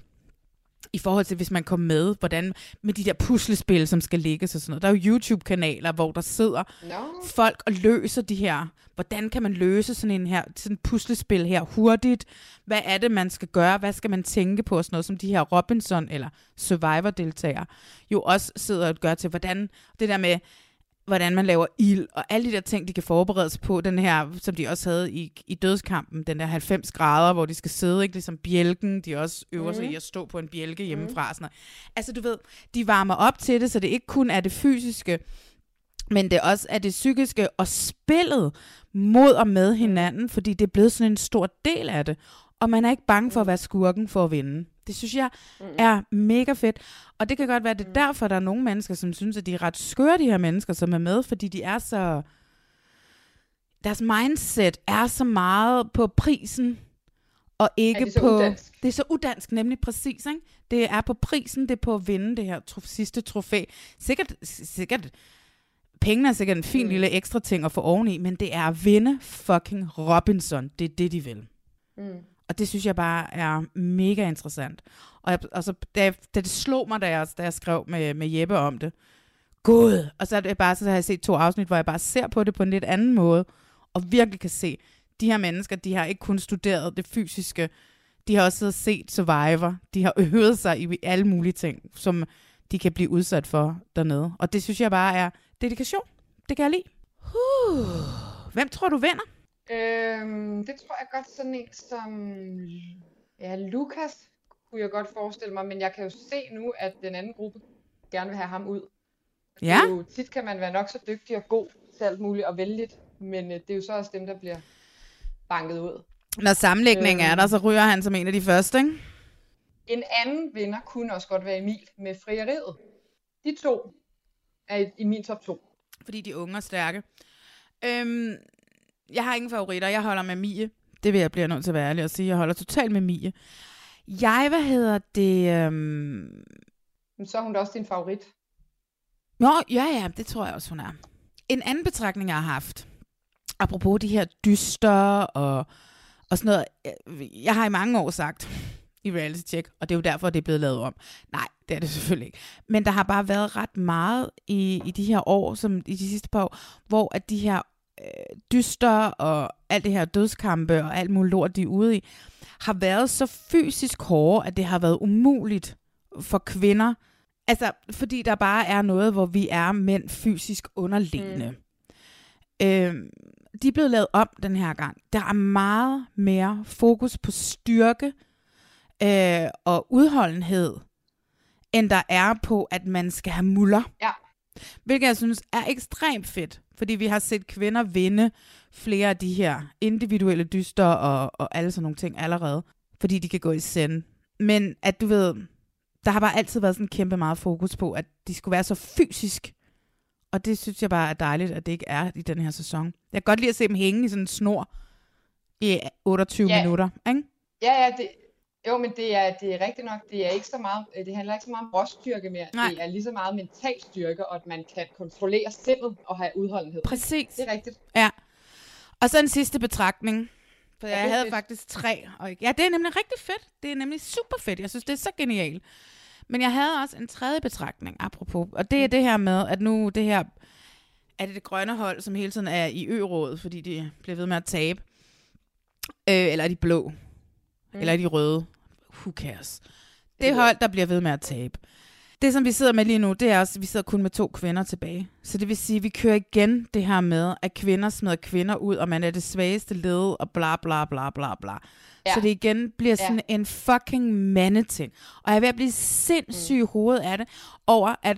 i forhold til, hvis man kom med, hvordan med de der puslespil, som skal lægges og sådan noget. Der er jo YouTube-kanaler, hvor der sidder
No.
folk og løser de her. Hvordan kan man løse sådan en her sådan puslespil her hurtigt? Hvad er det, man skal gøre? Hvad skal man tænke på? og Sådan noget, som de her Robinson eller Survivor-deltagere jo også sidder og gør til, hvordan det der med, hvordan man laver ild, og alle de der ting, de kan forberede sig på, den her, som de også havde i, i dødskampen, den der 90 grader, hvor de skal sidde, ikke ligesom bjælken, de også øver sig
Mhm.
i at stå på en bjælke hjemmefra. og Sådan noget. Altså du ved, de varmer op til det, så det ikke kun er det fysiske, men det også er det psykiske og spillet mod og med hinanden, fordi det er blevet sådan en stor del af det. Og man er ikke bange for at være skurken for at vinde. Det synes jeg er mega fedt. Og det kan godt være, det er derfor, der er nogle mennesker, som synes, at de er ret skøre, de her mennesker, som er med, fordi de er så... Deres mindset er så meget på prisen, og ikke
det er så
på...
udansk.
Det er så udansk, nemlig præcis, ikke? Det er på prisen, det er på at vinde det her tro- sidste trofæ. Sikkert, sikkert Pengene er sikkert en fin mm. lille ekstra ting at få oveni, men det er at vinde fucking Robinson. Det er det, de vil.
Mm.
Og det synes jeg bare er mega interessant. Og, jeg, og så, da, jeg, da det slog mig, da jeg, da jeg skrev med, med Jeppe om det, Gud! Og så, er det bare, så har jeg set to afsnit, hvor jeg bare ser på det på en lidt anden måde, og virkelig kan se, de her mennesker, de har ikke kun studeret det fysiske, de har også siddet og set Survivor, de har øvet sig i alle mulige ting, som de kan blive udsat for dernede. Og det synes jeg bare er dedikation. Det kan jeg lide. Uh. Hvem tror du vinder?
Øhm, det tror jeg godt sådan en som... Ja, Lukas kunne jeg godt forestille mig, men jeg kan jo se nu, at den anden gruppe gerne vil have ham ud. Og
Ja.
Er jo, tit kan man være nok så dygtig og god til alt muligt og vældigt, men øh, det er jo så også dem, der bliver banket ud.
Når sammenlægningen er
Øhm.
der, så ryger han som en af de første, ikke?
En anden vinder kunne også godt være Emil med frieriet. De to er i, i min top 2.
Fordi de unge er stærke. Øhm, jeg har ingen favoritter. Jeg holder med Mie. Det vil jeg blive nødt til at være ærlig og sige. Jeg holder totalt med Mie. Jeg, hvad hedder det? Øhm...
Så er hun da også din favorit.
Nå, ja, ja, det tror jeg også, hun er. En anden betragtning, jeg har haft, apropos de her dyster og, og sådan noget. jeg- Jeg har i mange år sagt i reality check, og det er jo derfor, det er blevet lavet om. Nej, det er det selvfølgelig ikke. Men der har bare været ret meget i, i de her år, som i de sidste par år, hvor at de her øh, dyster og alt det her dødskampe og alt muligt lort, de er ude i, har været så fysisk hårde, at det har været umuligt for kvinder. Altså, fordi der bare er noget, hvor vi er mænd fysisk underliggende. Mm. Øhm, de er blevet lavet om den her gang. Der er meget mere fokus på styrke øh, og udholdenhed, end der er på, at man skal have muller.
Ja.
Hvilket jeg synes er ekstremt fedt, fordi vi har set kvinder vinde flere af de her individuelle dyster og, og alle sådan nogle ting allerede, fordi de kan gå i send. Men at du ved, der har bare altid været sådan kæmpe meget fokus på, at de skulle være så fysisk. Og det synes jeg bare er dejligt, at det ikke er i den her sæson. Jeg kan godt lide at se dem hænge i sådan en snor i 28
Ja.
minutter. Ikke?
Ja, ja, det, jo, men det er, det er rigtigt nok. Det er ikke så meget, øh, det handler ikke så meget om råstyrke mere.
Nej.
Det er lige så meget mental styrke, og at man kan kontrollere sindet og have udholdenhed.
Præcis.
Det er rigtigt.
Ja. Og så en sidste betragtning. For jeg havde
fedt.
faktisk tre. Og ja, det er nemlig rigtig fedt. Det er nemlig super fedt. Jeg synes, det er så genialt. Men jeg havde også en tredje betragtning, apropos. Og det er det her med, at nu det her... Er det det grønne hold, som hele tiden er i ø-rådet, fordi de bliver ved med at tabe? Øh, eller er de blå? Mm. Eller er de røde? Who cares? Det hold, der bliver ved med at tabe. Det, som vi sidder med lige nu, det er også, at vi sidder kun med to kvinder tilbage. Så det vil sige, at vi kører igen det her med, at kvinder smider kvinder ud, og man er det svageste led, og bla bla bla bla bla. Ja. Så det igen bliver sådan ja. en fucking mandeting. Og jeg er ved at blive sindssyg i hovedet af det, over at,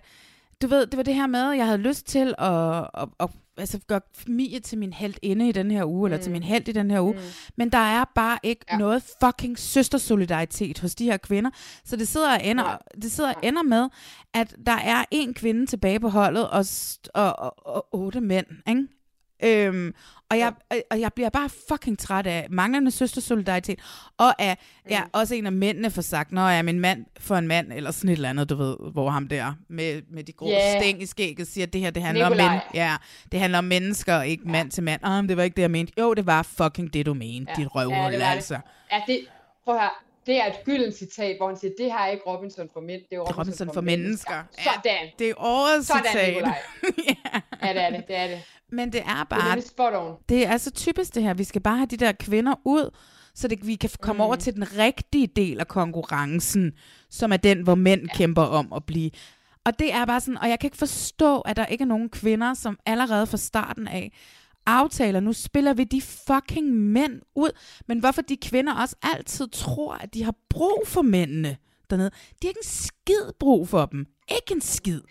du ved, det var det her med, at jeg havde lyst til at, at, at altså, gøre Mie til min held inde i den her uge, mm. eller til min held i den her uge. Mm. Men der er bare ikke ja. noget fucking søstersolidaritet hos de her kvinder. Så det sidder og ender, ja. det sidder og ender med, at der er en kvinde tilbage på holdet, og, og, og, og otte mænd, ikke? Øhm, og, jeg, og jeg bliver bare fucking træt af manglende søstersolidaritet, og af, mm. ja, også en af mændene får sagt, når jeg er min mand for en mand, eller sådan et eller andet, du ved, hvor ham der med, med de grå yeah. stæng i skægget siger, at det her, det handler Nikolaj. om mænd, ja, det handler om mennesker, ikke ja. mand til mand. Ah, det var ikke det, jeg mente. Jo, det var fucking det, du mente, ja. dit røvhul, ja, altså.
Ja, det, prøv at høre, det er et gyldent citat, hvor han siger, det her er ikke Robinson for mænd, det er Robinson,
Robinson
for,
for mennesker.
mennesker. Sådan.
det er årets
Sådan,
citat.
ja. ja, det er det, det er det.
Men det er bare...
Det er.
Det er så typisk det her. Vi skal bare have de der kvinder ud, så det, vi kan komme mm. over til den rigtige del af konkurrencen, som er den, hvor mænd ja. kæmper om at blive. Og det er bare sådan, og jeg kan ikke forstå, at der ikke er nogen kvinder, som allerede fra starten af aftaler, nu spiller vi de fucking mænd ud. Men hvorfor de kvinder også altid tror, at de har brug for mændene dernede. De har ikke en skid brug for dem. Ikke en skid.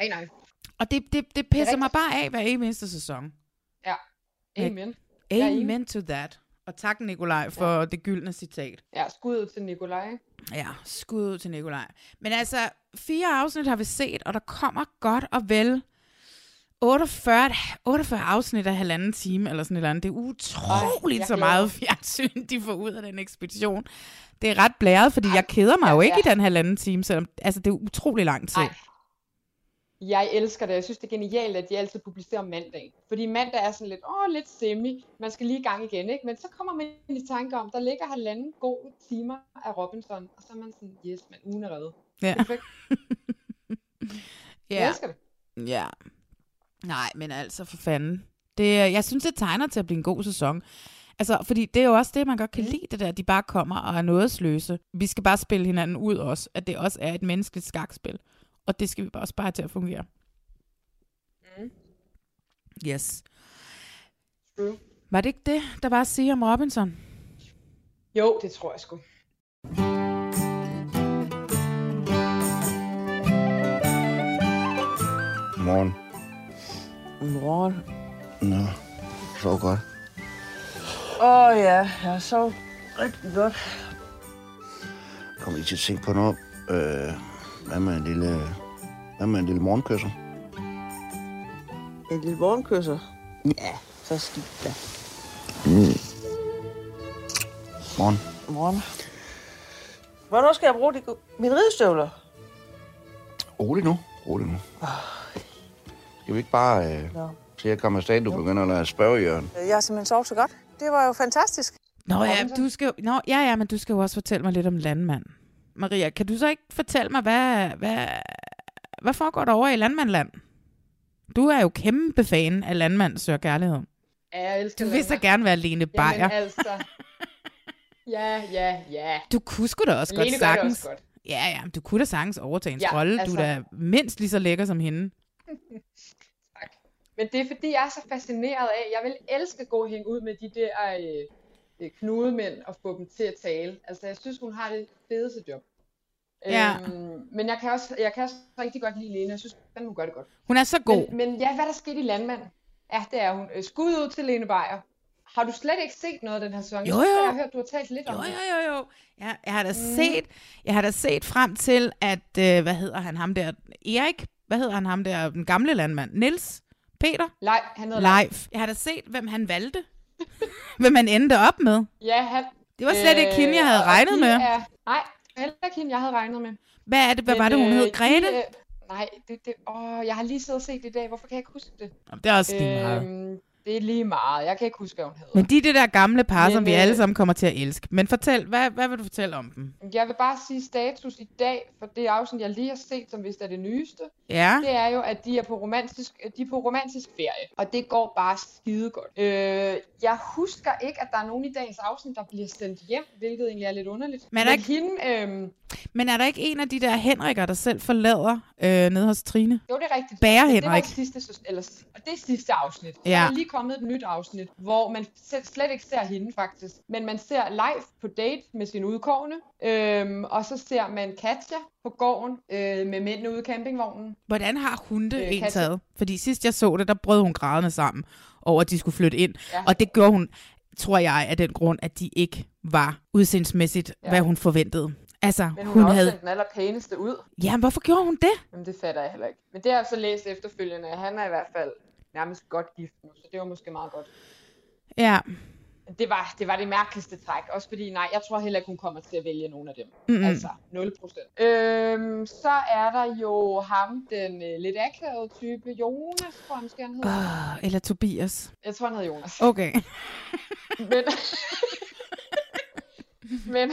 Nej, nej.
Og det, det, det pisser det mig bare af hver eneste sæson.
Ja, amen.
Amen to that. Og tak, Nikolaj, for ja. det gyldne citat.
Ja, skud til Nikolaj.
Ja, skud til Nikolaj. Men altså, fire afsnit har vi set, og der kommer godt og vel 48, 48 afsnit af halvanden time, eller sådan et eller andet. Det er utroligt Ej, så meget fjernsyn, de får ud af den ekspedition. Det er ret blæret, fordi Ej, jeg keder mig ja, jo ikke ja. i den halvanden time, selvom altså, det er utrolig lang tid. Ej.
Jeg elsker det. Jeg synes, det er genialt, at de altid publicerer mandag. Fordi mandag er sådan lidt, åh, lidt semi. Man skal lige i gang igen, ikke? Men så kommer man i tanke om, der ligger halvanden gode timer af Robinson. Og så er man sådan, yes, men ugen er reddet.
Ja.
Perfekt.
ja.
Jeg elsker det.
Ja. Nej, men altså for fanden. Det, jeg synes, det tegner til at blive en god sæson. Altså, fordi det er jo også det, man godt kan lide, det der, at de bare kommer og er nådesløse. Vi skal bare spille hinanden ud også, at det også er et menneskeligt skakspil. Og det skal vi bare også bare til at fungere.
Mm.
Yes.
True.
Var det ikke det, der var at sige om Robinson?
Jo, det tror jeg sgu.
Godmorgen.
Godmorgen.
Nå, så godt.
Åh oh, ja, jeg så rigtig godt.
Kommer I til at tænke på noget? Øh, hvad med en lille, hvad med en lille morgenkysser?
En lille morgenkysser? Ja, så skidt da.
Mm. Morgen.
Morgen. Hvornår skal jeg bruge de, mine ridestøvler?
Rolig nu. Rolig nu. Skal vi ikke bare øh,
Nå.
se at komme afsted, du begynder at lade spørge, Jørgen?
Jeg har simpelthen sovet så godt. Det var jo fantastisk.
Nå ja, du skal, nå, ja, ja, men du skal jo også fortælle mig lidt om landmand. Maria, kan du så ikke fortælle mig, hvad, hvad, hvad foregår der over i Landmandland? Du er jo kæmpe fan af Landmand søger kærlighed.
Ja, jeg elsker
Du vil så gerne være Lene Beyer.
Jamen altså. Ja, ja, ja.
Du kunne sgu da også
Lene
godt sagtens.
også godt.
Ja, ja, du kunne da sagtens overtage en
Ja,
rolle.
altså-
Du er da mindst lige så lækker som hende.
Men det er fordi, jeg er så fascineret af, jeg vil elske at gå og hænge ud med de der øh, knudemænd og få dem til at tale. Altså, jeg synes, hun har det fedeste job.
Ja.
Øhm, men jeg kan, også, jeg kan også rigtig godt lide Lene. Jeg synes, at hun gør det godt.
Hun er så god.
Men, men ja, hvad der skete i Landmand? Ja, det er hun. Øh, Skud ud til Lene Beyer. Har du slet ikke set noget af den her sæson?
Jo, jo.
Jeg har hørt, du har talt lidt om
Jo,
det.
jo, jo, jo. Ja, jeg har da mm. set, jeg har da set frem til, at, øh, hvad hedder han, ham der, Erik, hvad hedder han, ham der, den gamle landmand, Nils Peter?
Nej, han hedder
Leif. Jeg har da set, hvem han valgte. Hvem han endte op med.
Ja, han...
Det var slet ikke hende, jeg havde regnet
de
med.
Er, nej, heller ikke hende, jeg havde regnet med.
Hvad er det, hvad
Men,
var det, hun
øh,
hed?
de,
Grete?
øh, nej, det, det, åh, jeg har lige siddet og set det i dag. Hvorfor kan jeg ikke huske det?
Jamen, det er også lige meget.
Det er lige meget. Jeg kan ikke huske, hvad hun hedder.
Men de er det der gamle par,
Men,
som vi
øh,
alle sammen kommer til at elske. Men fortæl, hvad, hvad vil du fortælle om dem?
Jeg vil bare sige status i dag, for det afsnit, jeg lige har set, som vist er det nyeste.
Ja.
Det er jo, at de er på romantisk, de er på romantisk ferie, og det går bare skide godt. Øh, jeg husker ikke, at der er nogen i dagens afsnit, der bliver sendt hjem, hvilket egentlig er lidt underligt.
Men er der ikke-
hende, øh,
Men er der ikke en af de der Henriker, der selv forlader øh, nede hos Trine?
jo, det er rigtigt.
Bærer
Men Det var
Henrik.
sidste, eller, og det er sidste afsnit.
Ja.
der lige kommet et nyt afsnit, hvor man slet ikke ser hende faktisk. Men man ser live på date med sin udkårne, øhm, og så ser man Katja på gården øh, med mændene ude i campingvognen.
Hvordan har hun det
Øh, Katja-
indtaget? Fordi sidst jeg så det, der brød hun grædende sammen over, at de skulle flytte ind.
Ja.
Og det gjorde hun, tror jeg, af den grund, at de ikke var udseendsmæssigt,
Ja.
hvad hun forventede. Altså,
Men hun,
hun
også
havde...
den allerpæneste ud.
Jamen, hvorfor gjorde hun det?
Jamen, det fatter jeg heller ikke. Men det har jeg så læst efterfølgende, at han er i hvert fald nærmest godt gift nu, så det var måske meget godt.
Ja.
Det var, det var det mærkeligste træk, også fordi, nej, jeg tror heller ikke, hun kommer til at vælge nogen af dem.
Mm-mm.
Altså, 0%. Øhm, så er der jo ham, den øh, lidt akavede type, Jonas, tror jeg måske, han hedder.
Oh, eller Tobias.
Jeg tror, han hedder Jonas.
Okay.
Men, men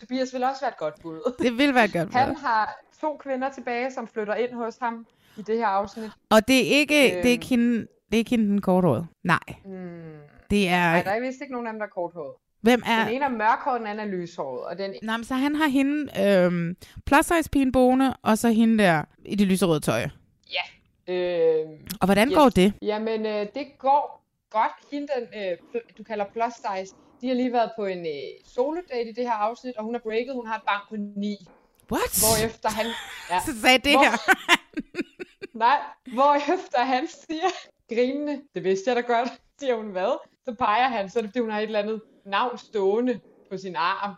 Tobias vil også være et godt bud.
Det vil være et godt bud.
Han har to kvinder tilbage, som flytter ind hos ham i det her afsnit.
Og det er ikke, det er
Øhm.
ikke hende, det er ikke hende den korthårede. Nej.
Hmm.
Det er...
Nej, der er vist ikke nogen af dem, der er korthåret.
Hvem er...
Den ene er mørkhåret, den anden er lyshåret. Og den...
Nej, men så han har hende øhm, plus size pigen boende, og så hende der i det lyserøde tøj.
Ja. Øh,
Og hvordan går det?
Jamen, øh, det går godt. Hende, den, øh, du kalder plus size, de har lige været på en øh, solo-date i det her afsnit, og hun er breaket. Hun har et barn på 9.
What?
Hvorefter han... Ja,
Så sagde det
Hvor-
her.
Nej, hvorefter han siger, grinende, det vidste jeg da godt, siger hun hvad? Så peger han, så er det fordi hun har et eller andet navn stående på sin arm,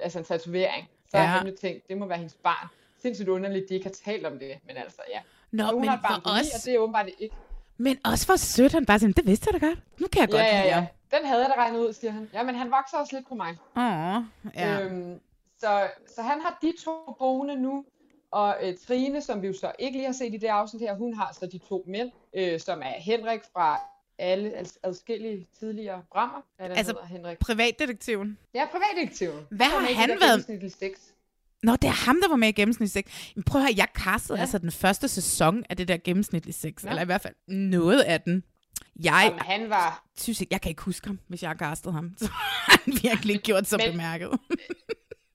altså en tatovering. Så ja.
Ja.
har han jo tænkt, det må være hendes barn. Sindssygt underligt, de ikke har talt om det, men altså ja.
Nå,
så hun
men
har et barn
for
på 9,
os-
og det er åbenbart ikke.
Men også for sødt, han bare siger, det vidste jeg da godt. Nu kan jeg godt
Ja, ja, ja. Den havde jeg da regnet ud, siger han. Ja, men han vokser også lidt på mig.
Åh, ja.
Øhm, så, så han har de to boende nu, og øh, Trine, som vi jo så ikke lige har set i det afsnit her, hun har så de to mænd, øh, som er Henrik fra alle ad- adskillige tidligere brammer. Hvad han
Altså,
hedder, Henrik?
Privatdetektiven.
Ja, privatdetektiven.
Hvad
Han var
har han
der
været-. Nå, det er ham, der var med i gennemsnitlig sex. Men prøv at høre, jeg castede
Ja.
altså den første sæson af det der gennemsnitlige sex.
Ja.
Eller i hvert fald noget af den. Jeg
Jamen, han var...
synes ikke, jeg kan ikke huske ham, hvis jeg har castet ham. Så har han virkelig ikke gjort så
Men-
bemærket.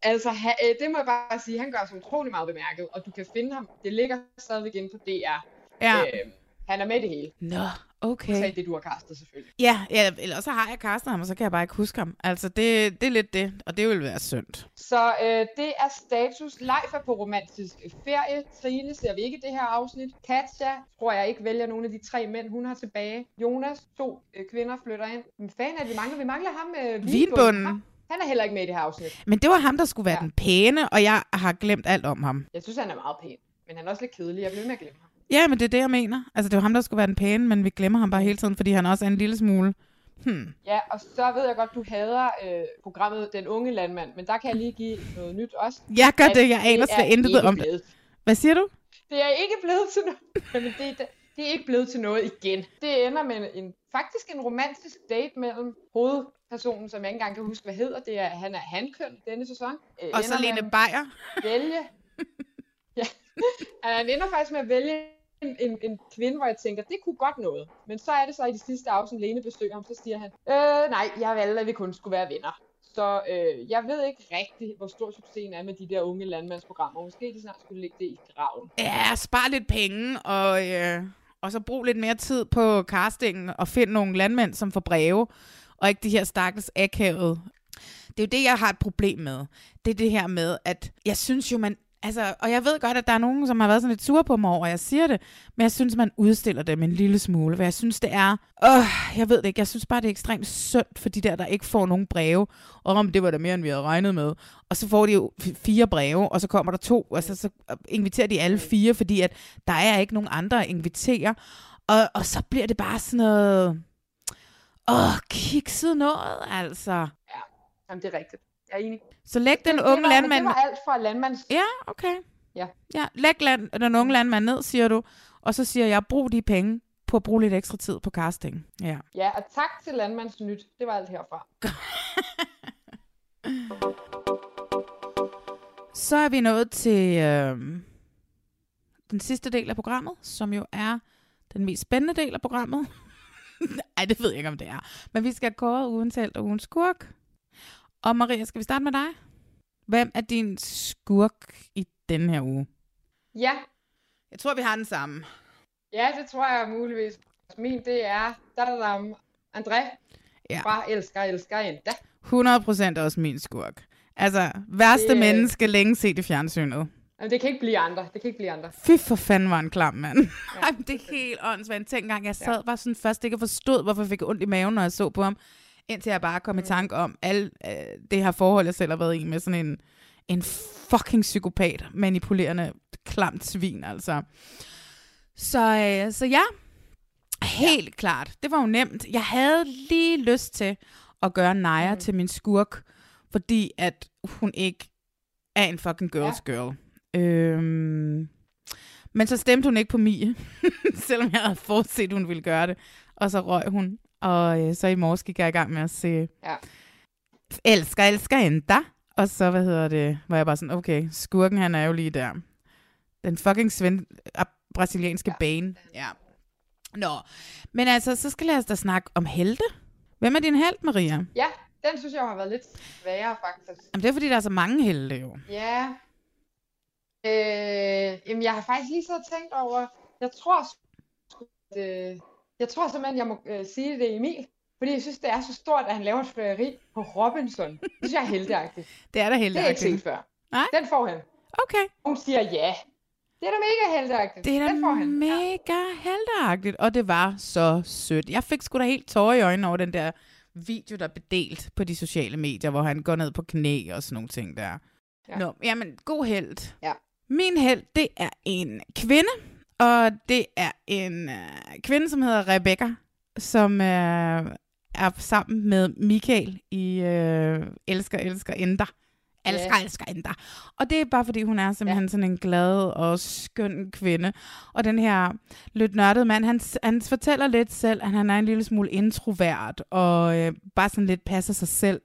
Altså, ha, øh, det må jeg bare sige, han gør sig utrolig meget bemærket, og du kan finde ham. Det ligger stadigvæk inde på DR.
Ja.
Øh, han er med det hele.
Nå, okay.
sagde det, du har castet selvfølgelig.
Ja, ja, eller så har jeg castet ham, og så kan jeg bare ikke huske ham. Altså, det, det er lidt det, og det vil være synd.
Så øh, det er status. Leif er på romantisk ferie. Trine ser vi ikke i det her afsnit. Katja tror jeg ikke vælger nogle af de tre mænd, hun har tilbage. Jonas, to øh, kvinder flytter ind. Men fanden er det, vi mangler? Vi mangler ham øh,
Vinbunden.
Ham- Han er heller ikke med i det her afsnit.
Men det var ham, der skulle være ja. den pæne, og jeg har glemt alt om ham.
Jeg synes, han er meget pæn. Men han er også lidt kedelig. Jeg bliver med at glemme ham.
Ja, men det er det, jeg mener. Altså, det var ham, der skulle være den pæne, men vi glemmer ham bare hele tiden, fordi han også er en lille smule... Hmm.
Ja, og så ved jeg godt, du hader øh, programmet Den Unge Landmand. Men der kan jeg lige give noget nyt også.
Jeg gør det, jeg aner
er
slet intet om det. Hvad siger du?
Det er ikke blevet til noget. Jamen, det, er- det er ikke blevet til noget igen. Det ender med en, faktisk en romantisk date mellem hovedpersonen, som jeg ikke engang kan huske, hvad hedder. Det er, han er hankøn denne sæson. Øh,
Og så Lene Beyer.
Vælge. ja. Han ender faktisk med at vælge en, en, en kvinde, hvor jeg tænker, det kunne godt noget. Men så er det så i det sidste afsnit, Lene besøger ham, så siger han, øh, nej, jeg valgte, at vi kun skulle være venner. Så øh, jeg ved ikke rigtigt, hvor stor succesen er med de der unge landmandsprogrammer. Måske de snart skulle lægge det i graven.
Ja, spar lidt penge, og, øh, og så brug lidt mere tid på castingen, og find nogle landmænd, som får breve, og ikke de her stakkels akavede. Det er jo det, jeg har et problem med. Det er det her med, at jeg synes jo, man... Altså, og jeg ved godt, at der er nogen, som har været sådan lidt sure på mig over, at jeg siger det, men jeg synes, man udstiller dem en lille smule, hvad jeg synes, det er... Øh, jeg ved det ikke, jeg synes bare, det er ekstremt synd for de der, der ikke får nogen breve, og om det var da mere, end vi havde regnet med. Og så får de jo fire breve, og så kommer der to, og så, så inviterer de alle fire, fordi at der er ikke nogen andre at invitere. Og, og så bliver det bare sådan noget... Åh, kikset noget, altså.
Ja, jamen, det er rigtigt. Jeg er enig.
Så læg den
det,
unge
det var,
landmand...
Det var alt fra landmands...
Ja, okay.
Ja.
Ja, læg land, den unge landmand ned, siger du. Og så siger jeg, brug de penge på at bruge lidt ekstra tid på casting. Ja.
Ja, og tak til Landmandsnyt. Det var alt herfra.
Så er vi nået til øh, den sidste del af programmet, som jo er den mest spændende del af programmet. Nej, det ved jeg ikke, om det er. Men vi skal kåre ugens held og ugens skurk. Og Maria, skal vi starte med dig? Hvem er din skurk i den her uge?
Ja.
Jeg tror, vi har den samme.
Ja, det tror jeg muligvis. Min, det er dadadam, André
Ja.
fra Elsker, Elsker endda.
100% også min skurk. Altså, værste
Det,
menneske længe set i fjernsynet.
Jamen, det kan ikke blive andre. Det kan ikke blive andre.
Fy for fanden var en klam mand. Ja. det er helt åndssvagt. Tænk engang, jeg sad ja. bare sådan først ikke og forstod, hvorfor jeg fik ondt i maven, når jeg så på ham. Indtil jeg bare kom mm. i tanke om alt øh, det her forhold, jeg selv har været i med sådan en, en fucking psykopat, manipulerende, klamt svin, altså. Så, øh, så ja, helt ja. klart. Det var jo nemt. Jeg havde lige lyst til at gøre Naja mm. til min skurk, fordi at hun ikke er en fucking girl's ja. girl. Øhm, men så stemte hun ikke på Mie, selvom jeg havde forudset, hun ville gøre det. Og så røg hun. Og øh, så i morges gik jeg i gang med at se
Ja.
Elsker, elsker endda. Og så, hvad hedder det, var jeg bare sådan, okay, skurken han er jo lige der. Den fucking sven, ah, brasilianske ja. bane. Ja. Nå, men altså, så skal lad os da snakke om helte. Hvem er din held, Maria?
Ja, den synes jeg har været lidt sværere, faktisk.
Jamen, det er fordi, der er så mange helte jo.
Ja. Øh, jamen, jeg har faktisk lige så tænkt over, jeg tror, at, øh, jeg tror simpelthen, jeg må øh, sige det Emil, fordi jeg synes, det er så stort, at han laver et fløjeri på Robinson. Det synes jeg er heldigagtigt.
Det er da
Det har jeg ikke
heldigagtigt.
før.
Nej?
Den får han.
Okay.
Hun siger ja. Det er da mega heldigagtigt.
Det er da
Den får han.
mega heldigagtigt, og det var så sødt. Jeg fik sgu da helt tårer i øjnene over den der video, der blev delt på de sociale medier, hvor han går ned på knæ og sådan nogle ting der. Ja. Nå, jamen, god held.
Ja.
Min held, det er en kvinde, og det er en øh, kvinde, som hedder Rebecca, som øh, er sammen med Michael i øh, Elsker, Elsker, Ender. Elsker,
Ja.
elsker Ender. Og det er bare, fordi hun er simpelthen ja. sådan en glad og skøn kvinde. Og den her lidt nørdede mand, han, han fortæller lidt selv, at han er en lille smule introvert, og øh, bare sådan lidt passer sig selv.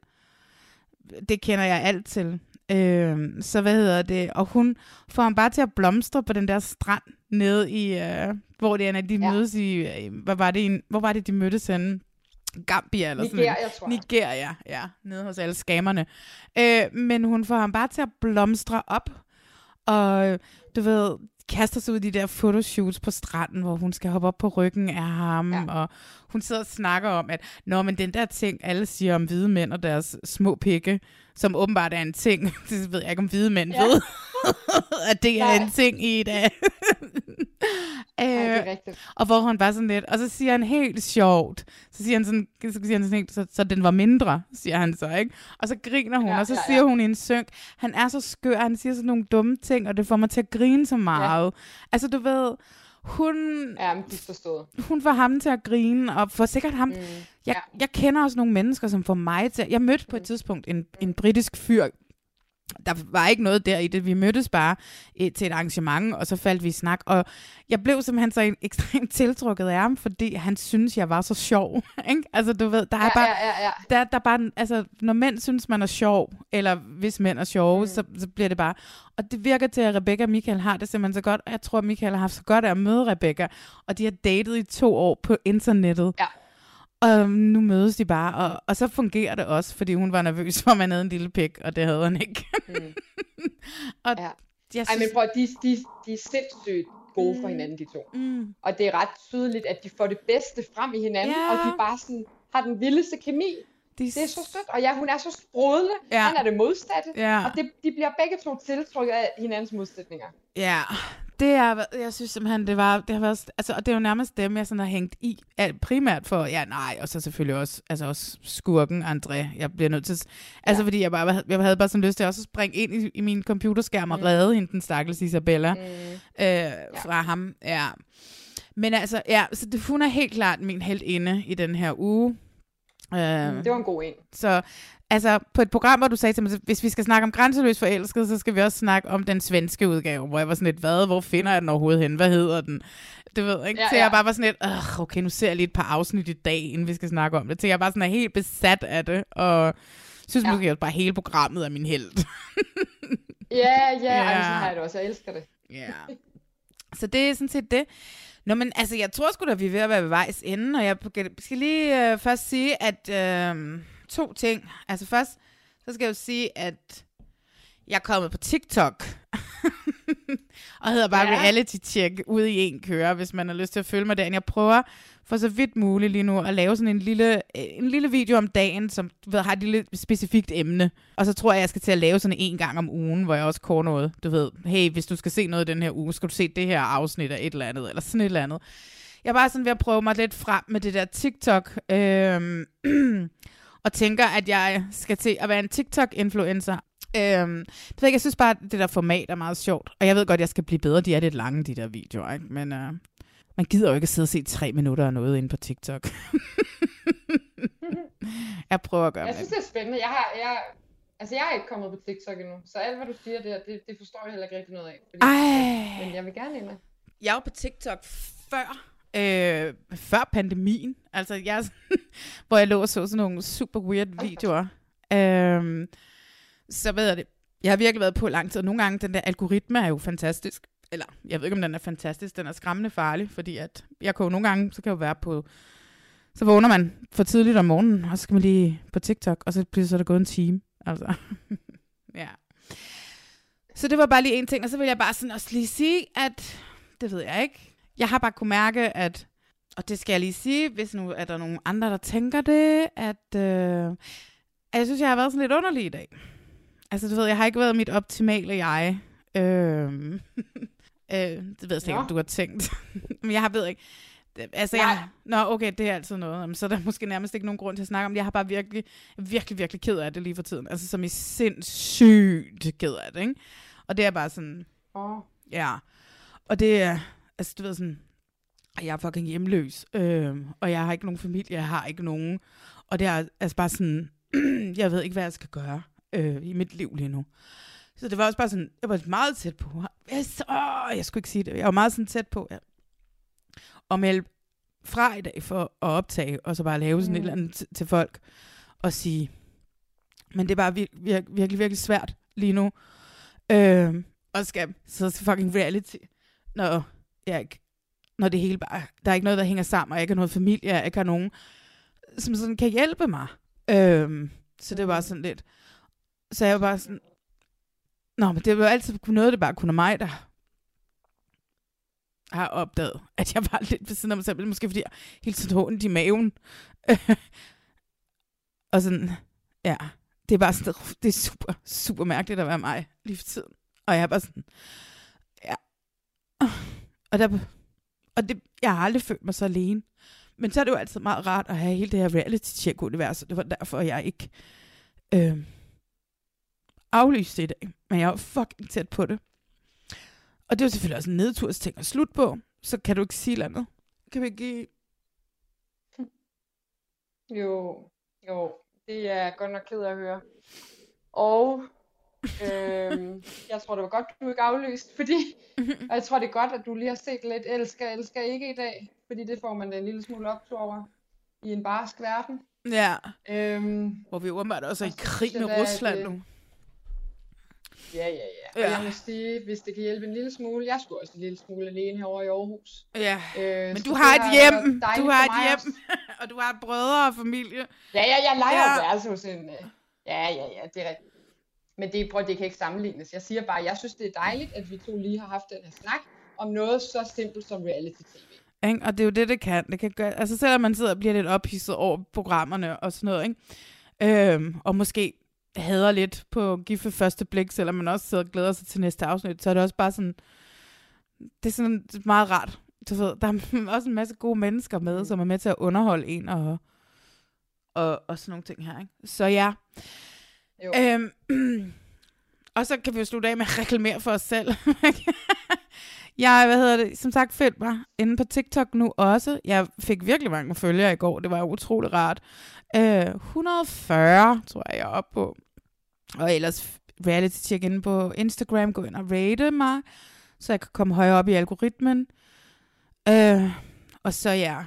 Det kender jeg alt til. Øh, så hvad hedder det? Og hun får ham bare til at blomstre på den der strand nede i, øh, hvor det er, at de ja. mødes i, øh, hvad var det, i en- hvor var det, de mødtes henne? Gambia eller sådan
Nigeria,
noget.
tror jeg.
Nigeria, ja. Nede hos alle skamerne. Øh, men hun får ham bare til at blomstre op. Og du ved, kaster sig ud i de der fotoshoots på stranden, hvor hun skal hoppe op på ryggen af ham, ja. og hun sidder og snakker om, at Nå, men den der ting, alle siger om hvide mænd og deres små pikke, som åbenbart er en ting, det ved jeg ikke, om hvide mænd ja. ved, at det er
Nej.
en ting i dag.
det
Øh, og hvor hun bare sådan lidt, og så siger han helt sjovt, så siger han sådan, så siger han sådan helt, så, så den var mindre, siger han så, ikke? Og så griner hun,
ja,
og så
ja,
siger
ja.
hun i en synk, han er så skør, han siger sådan nogle dumme ting, og det får mig til at grine så meget. Ja. Altså du ved, hun,
Ja, men forstået.
hun får ham til at grine, og får sikkert ham, mm, jeg, jeg kender også nogle mennesker, som får mig til, jeg mødte på et tidspunkt en, en britisk fyr, der var ikke noget der i det. Vi mødtes bare eh, til et arrangement, og så faldt vi i snak. Og jeg blev simpelthen så ekstremt tiltrukket af ham, fordi han synes, jeg var så sjov. Ikke? Altså, du ved, der er
Ja,
bare...
ja, ja, ja.
Der, der er bare altså, når mænd synes, man er sjov, eller hvis mænd er sjove, mm. så, så bliver det bare... Og det virker til, at Rebecca og Michael har det simpelthen så godt, jeg tror, at Michael har haft så godt af at møde Rebecca, og de har datet i to år på internettet.
Ja.
Og nu mødes de bare, og, og så fungerer det også, fordi hun var nervøs for, at man havde en lille pik, og det havde han ikke.
Mm.
og
Ja.
jeg
Ej, men
synes-
prøv, de, de, de er sindssygt gode for hinanden, de to.
Mm.
Og det er ret tydeligt, at de får det bedste frem i hinanden,
Ja.
og de bare sådan har den vildeste kemi.
De...
Det er så sødt, og ja, hun er så sprudlende.
Ja.
Han er det modsatte,
Ja.
og det, de bliver begge to tiltrukket af hinandens modsætninger.
Ja, det er, jeg synes simpelthen, det var, det har været, altså, og det er jo nærmest dem, jeg sådan har hængt i, primært for, ja nej, og så selvfølgelig også, altså også skurken, André, jeg bliver nødt til, altså fordi jeg bare, jeg havde bare sådan lyst til også at springe ind i, i min computerskærm og
Mm.
redde hende, den stakkels Isabella,
Mm.
øh, fra ham, ja. Men altså, ja, så det, hun er helt klart min helt inde i den her uge. Øh,
Det var en god en.
Så altså, på et program, hvor du sagde til mig, hvis vi skal snakke om grænseløs forelsket, så skal vi også snakke om den svenske udgave, hvor jeg var sådan lidt, hvad, hvor finder jeg den overhovedet hen? Hvad hedder den? Det ved ikke.
Ja,
Ja, så jeg
ja.
bare var sådan lidt, "Ugh, okay, nu ser jeg lige et par afsnit i dag, inden vi skal snakke om det. Så jeg bare sådan er helt besat af det, og synes ja. måske også bare, hele programmet er min held.
Ja, ja,
Ja.
ja. Ej, så har jeg det også. Jeg elsker det.
Ja. Så det er sådan set det. Nå, men altså, jeg tror sgu da, vi er ved at være ved vejs ende, og jeg skal lige øh, først sige, at øh, to ting. Altså først, så skal jeg jo sige, at jeg er kommet på TikTok, og hedder bare
Ja.
reality check ude i en køre, hvis man har lyst til at følge mig derinde. Jeg prøver for så vidt muligt lige nu at lave sådan en lille, en lille video om dagen, som du ved, har et lille specifikt emne. Og så tror jeg, jeg skal til at lave sådan en gang om ugen, hvor jeg også kår noget. Du ved, hey, hvis du skal se noget den her uge, skal du se det her afsnit af et eller andet, eller sådan et eller andet. Jeg er bare sådan ved at prøve mig lidt frem med det der TikTok. Øhm, og tænker, at jeg skal til at være en TikTok-influencer. Øhm, det ved jeg, jeg synes bare, at det der format er meget sjovt. Og jeg ved godt, at jeg skal blive bedre. De er lidt lange, de der videoer. Ikke? Men øh, man gider jo ikke at sidde og se tre minutter af noget inde på TikTok. jeg prøver at gøre
Jeg synes, det er spændende. Jeg har, jeg, altså, jeg er ikke kommet på TikTok endnu, så alt, hvad du siger der, det, det forstår jeg heller ikke rigtig noget af. Fordi,
Ej.
Men jeg vil gerne ind.
Jeg var på TikTok før, øh, før pandemien. Altså, jeg, hvor jeg lå og så sådan nogle super weird videoer. Øh, så ved jeg det. Jeg har virkelig været på lang tid, og nogle gange, den der algoritme er jo fantastisk. Eller, jeg ved ikke, om den er fantastisk. Den er skræmmende farlig, fordi at jeg kan jo nogle gange, så kan jeg jo være på... Så vågner man for tidligt om morgenen, og så skal man lige på TikTok, og så bliver så der gået en time. Altså, ja. Så det var bare lige en ting, og så vil jeg bare sådan også lige sige, at det ved jeg ikke. Jeg har bare kunne mærke, at, og det skal jeg lige sige, hvis nu er der nogen andre, der tænker det, at, øh, at jeg synes, jeg har været sådan lidt underlig i dag. Altså, du ved, jeg har ikke været mit optimale jeg. Øh, øh, det ved jeg slet ikke, om du har tænkt. Men jeg har ved ikke. Altså, jeg, nå, okay, det er altid noget. Jamen, så er der måske nærmest ikke nogen grund til at snakke om det. Jeg har bare virkelig, virkelig, virkelig ked af det lige for tiden. Altså, som i sindssygt ked af det, ikke? Og det er bare sådan,
Åh.
Ja. Og det er, altså du ved sådan, jeg er fucking hjemløs, øh, og jeg har ikke nogen familie, jeg har ikke nogen, og det er altså bare sådan, jeg ved ikke, hvad jeg skal gøre øh, i mit liv lige nu. Så det var også bare sådan, jeg var meget tæt på, så, åh, jeg skulle ikke sige det, jeg var meget sådan tæt på, ja. at melde fra i dag for at optage, og så bare lave sådan mm. et eller andet til, folk, og sige, men det er bare vir- vir- virkelig, virkelig svært lige nu, øh, og skal så fucking reality, når jeg ikke, når det hele bare, der er ikke noget, der hænger sammen, og jeg ikke har noget familie, og jeg ikke har nogen, som sådan kan hjælpe mig. Øhm, så det var sådan lidt, så jeg var bare sådan, nå, men det var altid noget, det bare kunne mig, der har opdaget, at jeg var lidt ved siden af mig selv, måske fordi jeg hele tiden har ondt i maven. og sådan, ja, det er bare sådan, det er super, super mærkeligt at være mig lige for tiden. Og jeg er bare sådan. Og, der, og det, jeg har aldrig følt mig så alene. Men så er det jo altid meget rart at have hele det her reality check univers Det var derfor, jeg ikke øh, aflyste det i dag. Men jeg var fucking tæt på det. Og det er jo selvfølgelig også en nedtursting at slutte på. Så kan du ikke sige noget andet. Kan vi ikke give...
Jo, jo, det er jeg godt nok ked af at høre. Og øhm, jeg tror, det var godt, du ikke aflyst, fordi og jeg tror, det er godt, at du lige har set lidt elsker, elsker ikke i dag, fordi det får man da en lille smule optur over i en barsk verden.
Ja.
Øhm,
Hvor vi åbenbart også er i krig med
da,
Rusland nu.
Ja, ja, ja. Og
Ja.
jeg må sige, hvis det kan hjælpe en lille smule, jeg skulle også en lille smule alene herovre i Aarhus.
Ja,
øh,
men du har et hjem. Du har et hjem.
også.
og du har brødre og familie.
Ja, ja, jeg leger
Ja.
ja. værelse hos en... øh, Ja, ja, ja, det er rigtigt. Men det, prøv, det kan ikke sammenlignes. Jeg siger bare, jeg synes, det er dejligt, at vi to lige har haft den her snak om noget så simpelt som reality-tv.
Ikke? Og det er jo det, det kan. Det kan gøre, altså selvom man sidder og bliver lidt ophidset over programmerne og sådan noget, ikke? Øhm, og måske hader lidt på gift ved første blik, selvom man også sidder og glæder sig til næste afsnit, så er det også bare sådan, det er sådan meget rart. Du ved, der er også en masse gode mennesker med, som er med til at underholde en og, og, og sådan nogle ting her. Ikke? Så ja.
Jo.
Øhm, Og så kan vi jo slutte af med at reklamere for os selv. jeg, hvad hedder det, som sagt, følg mig inde på TikTok nu også. Jeg fik virkelig mange følgere i går. Det var utrolig rart. Øh, 140, tror jeg, jeg er oppe på. Og ellers reality check inde på Instagram. Gå ind og rate mig, så jeg kan komme højere op i algoritmen. Øh, og så ja,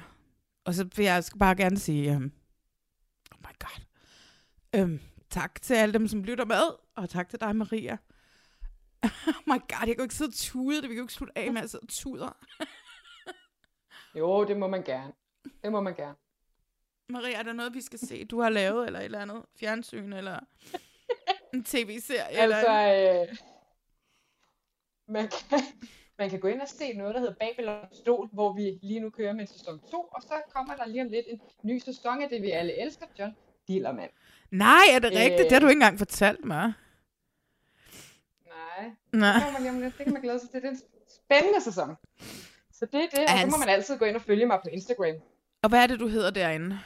og så vil jeg bare gerne sige, um, oh my god, um, tak til alle dem, som lytter med, og tak til dig, Maria. oh my god, jeg kan ikke sidde og tude det, vi kan jo ikke slutte af med at sidde og tuder.
jo, det må man gerne. Det må man gerne.
Maria, er der noget, vi skal se, du har lavet, eller et eller andet fjernsyn, eller en tv-serie?
Altså,
eller...
øh, man kan, man kan gå ind og se noget, der hedder Babylon Stol, hvor vi lige nu kører med sæson 2, og så kommer der lige om lidt en ny sæson af det, vi alle elsker, John Dillermand.
Nej, er det rigtigt? Øh... Det har du ikke engang fortalt mig.
Nej.
Nej.
Det, man lidt. det kan man glæde sig til. Det er en spændende sæson. Så det er det, og så må man altid gå ind og følge mig på Instagram.
Og hvad er det, du hedder derinde?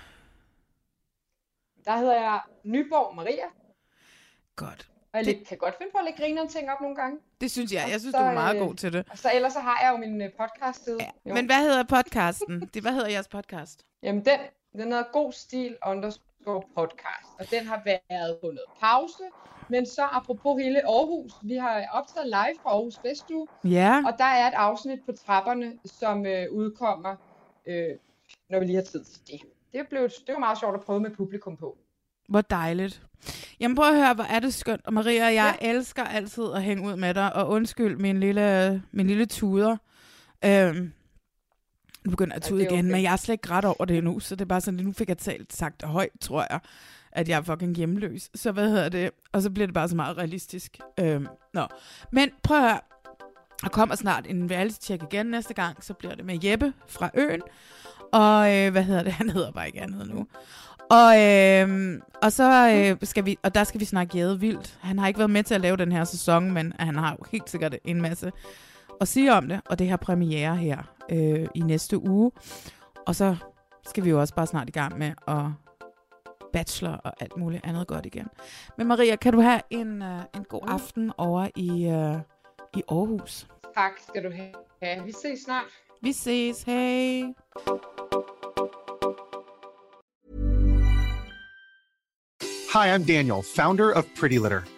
Der hedder jeg Nyborg Maria.
Godt.
Og jeg det... kan godt finde på at lægge grinerne ting op nogle gange.
Det synes jeg. Jeg synes, så, du er meget øh, god til det.
Og så ellers så har jeg jo min øh, podcast side.
Ja. Men hvad hedder podcasten? det, hvad hedder jeres podcast?
Jamen den, den hedder God Stil underscore podcast. Og den har været på noget pause. Men så apropos hele Aarhus, vi har optaget live fra Aarhus Festuge.
Ja.
Og der er et afsnit på trapperne, som øh, udkommer, øh, når vi lige har tid til det. Det, blev, det var meget sjovt at prøve med publikum på.
Hvor dejligt. Jamen prøv at høre, hvor er det skønt. Og Maria, jeg ja. elsker altid at hænge ud med dig. Og undskyld min lille, min lille tuder. Øhm, nu begynder jeg at tude ja, igen, okay. men jeg er slet ikke ret over det nu. Så det er bare sådan, at nu fik jeg talt sagt højt, tror jeg, at jeg er fucking hjemløs. Så hvad hedder det? Og så bliver det bare så meget realistisk. Øhm, nå. Men prøv at høre. Der kommer snart en reality-check igen næste gang. Så bliver det med Jeppe fra Øen. Og øh, hvad hedder det? Han hedder bare ikke andet nu. Og, øh, og så øh, skal vi, og der skal vi snakke Jade Vildt. Han har ikke været med til at lave den her sæson, men han har jo helt sikkert en masse at sige om det. Og det her premiere her øh, i næste uge. Og så skal vi jo også bare snart i gang med at bachelor og alt muligt andet godt igen. Men Maria, kan du have en, uh, en god aften over i, uh, i Aarhus?
Tak skal du have. Vi ses snart.
Vi ses. Hej.
Hi, I'm Daniel, founder of Pretty Litter.